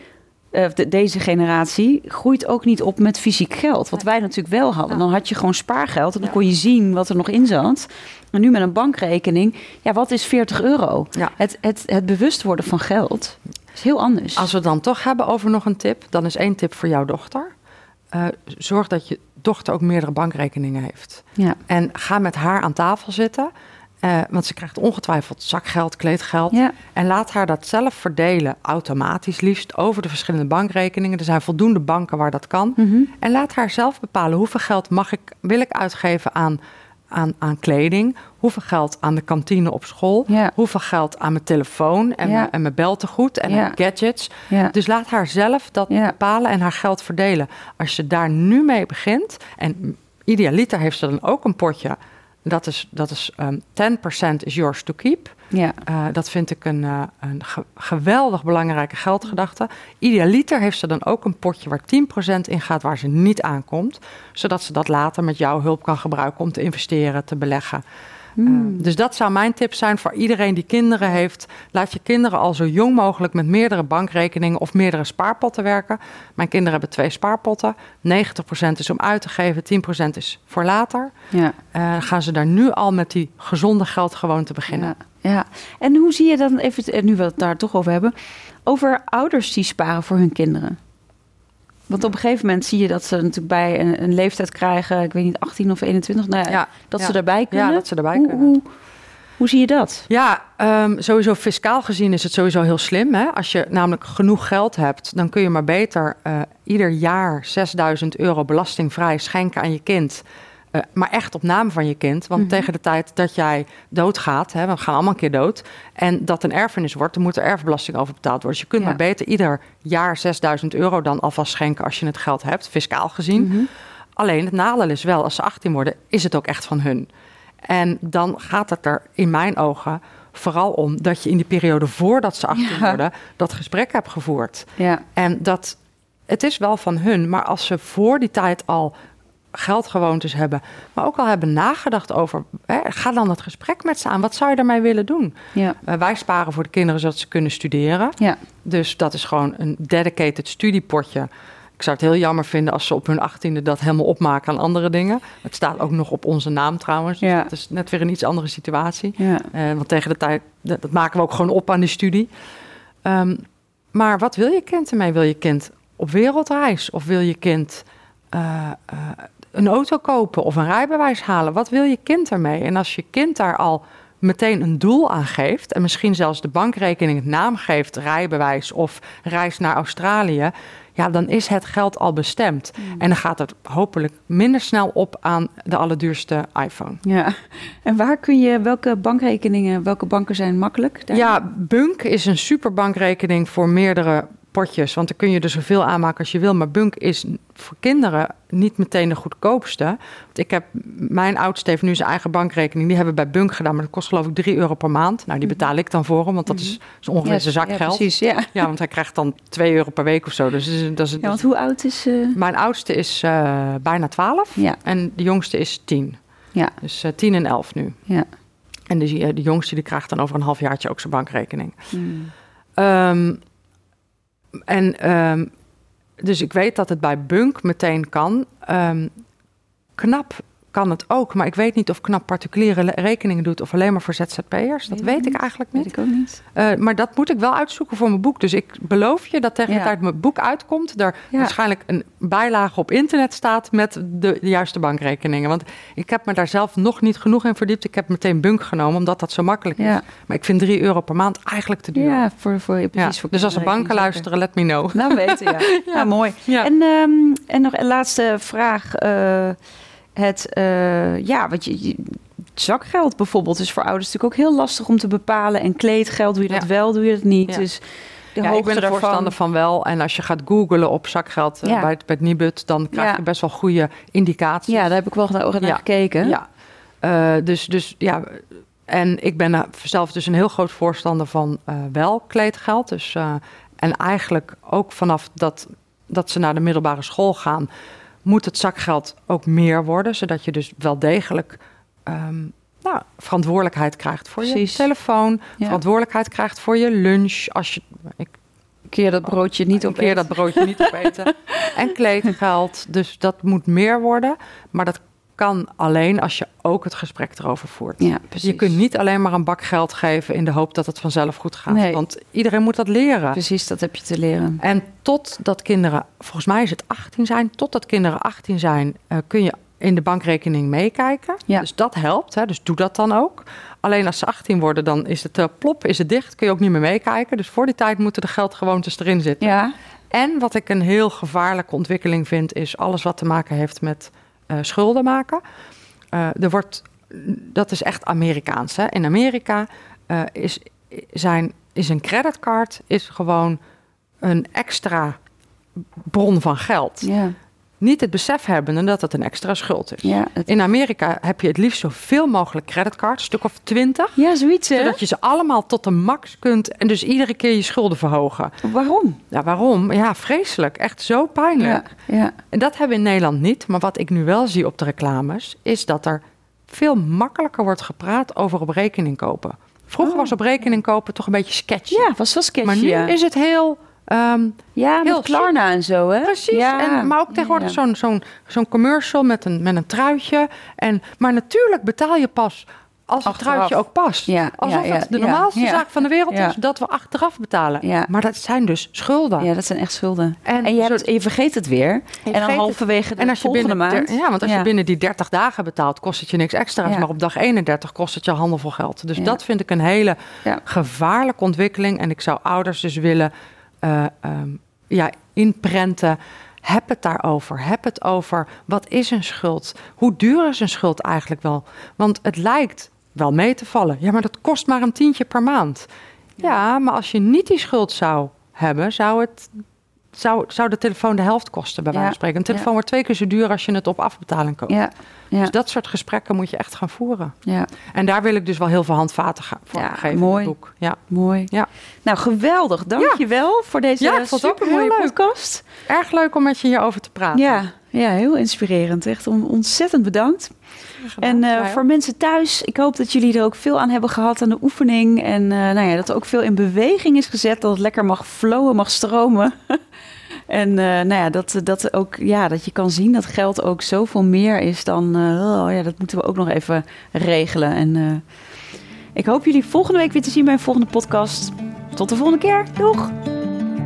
uh, de, deze generatie groeit ook niet op met fysiek geld. Wat wij natuurlijk wel hadden. Dan had je gewoon spaargeld en dan kon je zien wat er nog in zat. En nu met een bankrekening, ja, wat is 40 euro? Het, het, het bewust worden van geld is heel anders. Als we het dan toch hebben over nog een tip, dan is één tip voor jouw dochter. Uh, zorg dat je dochter ook meerdere bankrekeningen heeft. Ja. En ga met haar aan tafel zitten uh, want ze krijgt ongetwijfeld zakgeld, kleedgeld. Ja. En laat haar dat zelf verdelen, automatisch liefst, over de verschillende bankrekeningen. Er zijn voldoende banken waar dat kan. Mm -hmm. En laat haar zelf bepalen hoeveel geld mag ik, wil ik uitgeven aan, aan, aan kleding. Hoeveel geld aan de kantine op school. Ja. Hoeveel geld aan mijn telefoon en, ja. mijn, en mijn beltegoed en mijn gadgets. Dus laat haar zelf dat bepalen en haar geld verdelen. Als je daar nu mee begint, en idealiter heeft ze dan ook een potje dat is, dat is um, ehm, 10% is yours to keep. Ja. Uh, dat vind ik een, uh, een geweldig belangrijke geldgedachte. Idealiter heeft ze dan ook een potje waar 10% in gaat waar ze niet aankomt. Zodat ze dat later met jouw hulp kan gebruiken om te investeren, te beleggen. Hmm. Eh, dus dat zou mijn tip zijn voor iedereen die kinderen heeft. Laat je kinderen al zo jong mogelijk met meerdere bankrekeningen of meerdere spaarpotten werken. Mijn kinderen hebben twee spaarpotten. 90% is om uit te geven, 10% is voor later. Ja. Uh, gaan ze daar nu al met die gezonde geldgewoonte beginnen. Ja, ja. En hoe zie je dan, even, nu we het daar toch over hebben, over ouders die sparen voor hun kinderen? Want op een gegeven moment zie je dat ze natuurlijk bij een, een leeftijd krijgen, ik weet niet, 18 of 21, nou ja, dat ze erbij kunnen. Ja, dat ze erbij kunnen. Hoe, hoe, zie je dat? Ja, um, sowieso fiscaal gezien is het sowieso heel slim. Hè? Als je namelijk genoeg geld hebt, dan kun je maar beter uh, ieder jaar 6000 euro belastingvrij schenken aan je kind. Uh, maar echt op naam van je kind. Want mm -hmm. tegen de tijd dat jij doodgaat, hè, we gaan allemaal een keer dood. En dat een erfenis wordt, dan moet er erfbelasting over betaald worden. Dus je kunt ja. maar beter ieder jaar 6000 euro dan alvast schenken als je het geld hebt, fiscaal gezien. Mm -hmm. Alleen het nadeel is wel, als ze 18 worden, is het ook echt van hun. En dan gaat het er in mijn ogen vooral om dat je in die periode voordat ze 18 Ja. worden, dat gesprek hebt gevoerd. Ja. En dat het is wel van hun, maar als ze voor die tijd al geldgewoontes hebben, maar ook al hebben nagedacht over, hè, ga dan het gesprek met ze aan. Wat zou je daarmee willen doen? Ja. Eh, wij sparen voor de kinderen zodat ze kunnen studeren. Ja. Dus dat is gewoon een dedicated studiepotje. Ik zou het heel jammer vinden als ze op hun achttiende dat helemaal opmaken aan andere dingen. Het staat ook nog op onze naam trouwens. Dus Ja. dat is net weer een iets andere situatie. Ja. Eh, want tegen de tijd, dat, dat maken we ook gewoon op aan die studie. Ehm, maar wat wil je kind ermee? Wil je kind op wereldreis? Of wil je kind eh, een auto kopen of een rijbewijs halen? Wat wil je kind ermee? En als je kind daar al meteen een doel aan geeft... en misschien zelfs de bankrekening het naam geeft... rijbewijs of reis naar Australië... ja, dan is het geld al bestemd. En dan gaat het hopelijk minder snel op aan de allerduurste iPhone. Ja. En waar kun je, welke bankrekeningen, welke banken zijn makkelijk? Daar- Ja, Bunk is een superbankrekening voor meerdere potjes. Want dan kun je er zoveel aanmaken als je wil. Maar Bunk is voor kinderen niet meteen de goedkoopste. Want ik heb, mijn oudste heeft nu zijn eigen bankrekening. Die hebben we bij Bunk gedaan. Maar dat kost geloof ik 3 euro per maand. Nou, die betaal ik dan voor hem. Want dat is, is ongeveer zijn zakgeld. Ja, precies, ja. Ja, want hij krijgt dan 2 euro per week of zo. Dus dat is, dat is, Ja, want hoe oud is... eh Mijn oudste is eh, bijna 12. Ja. En de jongste is 10. Ja. Dus eh 10 en 11 nu. Ja. En de, de jongste die krijgt dan over een halfjaartje ook zijn bankrekening. Hmm. Ehm, en ehm, dus ik weet dat het bij Bunk meteen kan. Ehm, knap kan het ook, maar ik weet niet of knap particuliere rekeningen doet of alleen maar voor ZZP'ers. Dat Weet ik weet ik niet. eigenlijk Weet niet. ik ook niet. Eh, maar dat moet ik wel uitzoeken voor mijn boek. Dus ik beloof je dat tegen Ja. de tijd mijn boek uitkomt, er Ja. waarschijnlijk een bijlage op internet staat met de, de juiste bankrekeningen. Want ik heb me daar zelf nog niet genoeg in verdiept. Ik heb meteen Bunk genomen, omdat dat zo makkelijk is. Maar ik vind 3 euro per maand eigenlijk te duur. Ja, voor, voor, Ja, precies voor dus als er banken luisteren, let me know. Nou, weten, ja. ja. mooi. Ja. En, ehm, en nog een laatste vraag. eh, het, eh, ja, wat je, je- zakgeld bijvoorbeeld is voor ouders natuurlijk ook heel lastig om te bepalen. En kleedgeld, doe je dat Ja. wel, doe je dat niet. Ja. Dus de Ja, ik ben er voorstander van wel. En als je gaat googlen op zakgeld eh, Ja. bij, het, bij het Nibud, dan krijg Ja. je best wel goede indicaties. Ja, daar heb ik wel naar naar gekeken. Ja. Eh, dus, dus ja, en ik ben zelf dus een heel groot voorstander van eh, wel kleedgeld. Dus, en eigenlijk ook vanaf dat, dat ze naar de middelbare school gaan, moet het zakgeld ook meer worden. Zodat je dus wel degelijk ehm, nou, verantwoordelijkheid krijgt voor Precies. je telefoon. Ja. Verantwoordelijkheid krijgt voor je lunch. Als je, ik Keer dat broodje niet op keer dat broodje niet opeten. en kleedgeld. Dus dat moet meer worden. Maar dat kan alleen als je ook het gesprek erover voert. Ja, precies. Je kunt niet alleen maar een bak geld geven in de hoop dat het vanzelf goed gaat. Nee. Want iedereen moet dat leren. Precies, dat heb je te leren. En totdat kinderen, volgens mij is het 18 zijn, totdat kinderen 18 zijn, eh, kun je in de bankrekening meekijken. Ja. Dus dat helpt. Hè? Dus doe dat dan ook. Alleen als ze 18 worden, dan is het eh, plop, is het dicht, kun je ook niet meer meekijken. Dus voor die tijd moeten de geldgewoontes erin zitten. Ja, En wat ik een heel gevaarlijke ontwikkeling vind, is alles wat te maken heeft met eh, schulden maken. Eh, er wordt, dat is echt Amerikaans. Hè? In Amerika eh, is, zijn, is een creditcard is gewoon een extra bron van geld. Niet het besef hebben dat het een extra schuld is. ja. Het- In Amerika heb je het liefst zoveel mogelijk creditcards, een stuk of twintig. ja, zoiets hè? Zodat je ze allemaal tot de max kunt en dus iedere keer je schulden verhogen. Waarom? Ja, waarom? Ja, vreselijk. Echt zo pijnlijk. Ja, ja. En dat hebben we in Nederland niet. Maar wat ik nu wel zie op de reclames, is dat er veel makkelijker wordt gepraat over op rekening kopen. Vroeger Oh. was op rekening kopen toch een beetje sketchy. ja was wel sketchy. maar nu ja. is het heel. Ehm, ja, met heel Klarna en zo hè? precies. Ja. En, maar ook tegenwoordig Ja. zo'n zo'n zo'n commercial met een, met een truitje. En, maar natuurlijk betaal je pas als het truitje ook past. Ja, Alsof het de normaalste zaak van de wereld is dat we achteraf betalen. Maar dat zijn dus schulden. Ja, dat zijn echt schulden. En En, je, hebt, je vergeet het weer. en dan halverwege de En als je volgende binnen, maand. ja, want als je binnen die 30 dagen betaalt, kost het je niks extra's. Maar op dag 31 kost het je handelvol geld. Dus dat vind ik een hele gevaarlijke ontwikkeling. En ik zou ouders dus willen eh, ehm, ja, inprenten. Heb het daarover. Heb het over wat is een schuld? Hoe duur is een schuld eigenlijk wel? Want het lijkt wel mee te vallen. Ja, maar dat kost maar een tientje per maand. Ja, maar als je niet die schuld zou hebben, zou het zou, zou de telefoon de helft kosten, bij wijze van spreken. Een telefoon wordt twee keer zo duur als je het op afbetaling koopt. Ja. Ja. Dus dat soort gesprekken moet je echt gaan voeren. ja. En daar wil ik dus wel heel veel handvaten gaan voor Ja, geven mooi. in het boek. Ja. Mooi. Ja. Nou, geweldig. Dank je wel voor deze Ja, supermooie podcast. Erg leuk om met je hierover te praten. Ja, ja, heel inspirerend. Echt on- ontzettend bedankt. En eh, voor mensen thuis, ik hoop dat jullie er ook veel aan hebben gehad aan de oefening. En eh, nou ja, dat er ook veel in beweging is gezet. Dat het lekker mag flowen, mag stromen. en eh, nou ja, dat, dat, ook, ja, dat je kan zien dat geld ook zoveel meer is dan... eh, oh ja, dat moeten we ook nog even regelen. En eh, ik hoop jullie volgende week weer te zien bij een volgende podcast. Tot de volgende keer. Doeg!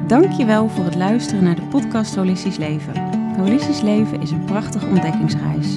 Dankjewel voor het luisteren naar de podcast Holistisch Leven. Holistisch Leven is een prachtige ontdekkingsreis.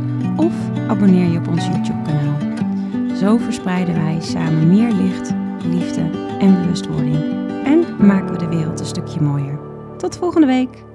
of abonneer je op ons YouTube-kanaal. Zo verspreiden wij samen meer licht, liefde en bewustwording. En maken we de wereld een stukje mooier. Tot volgende week!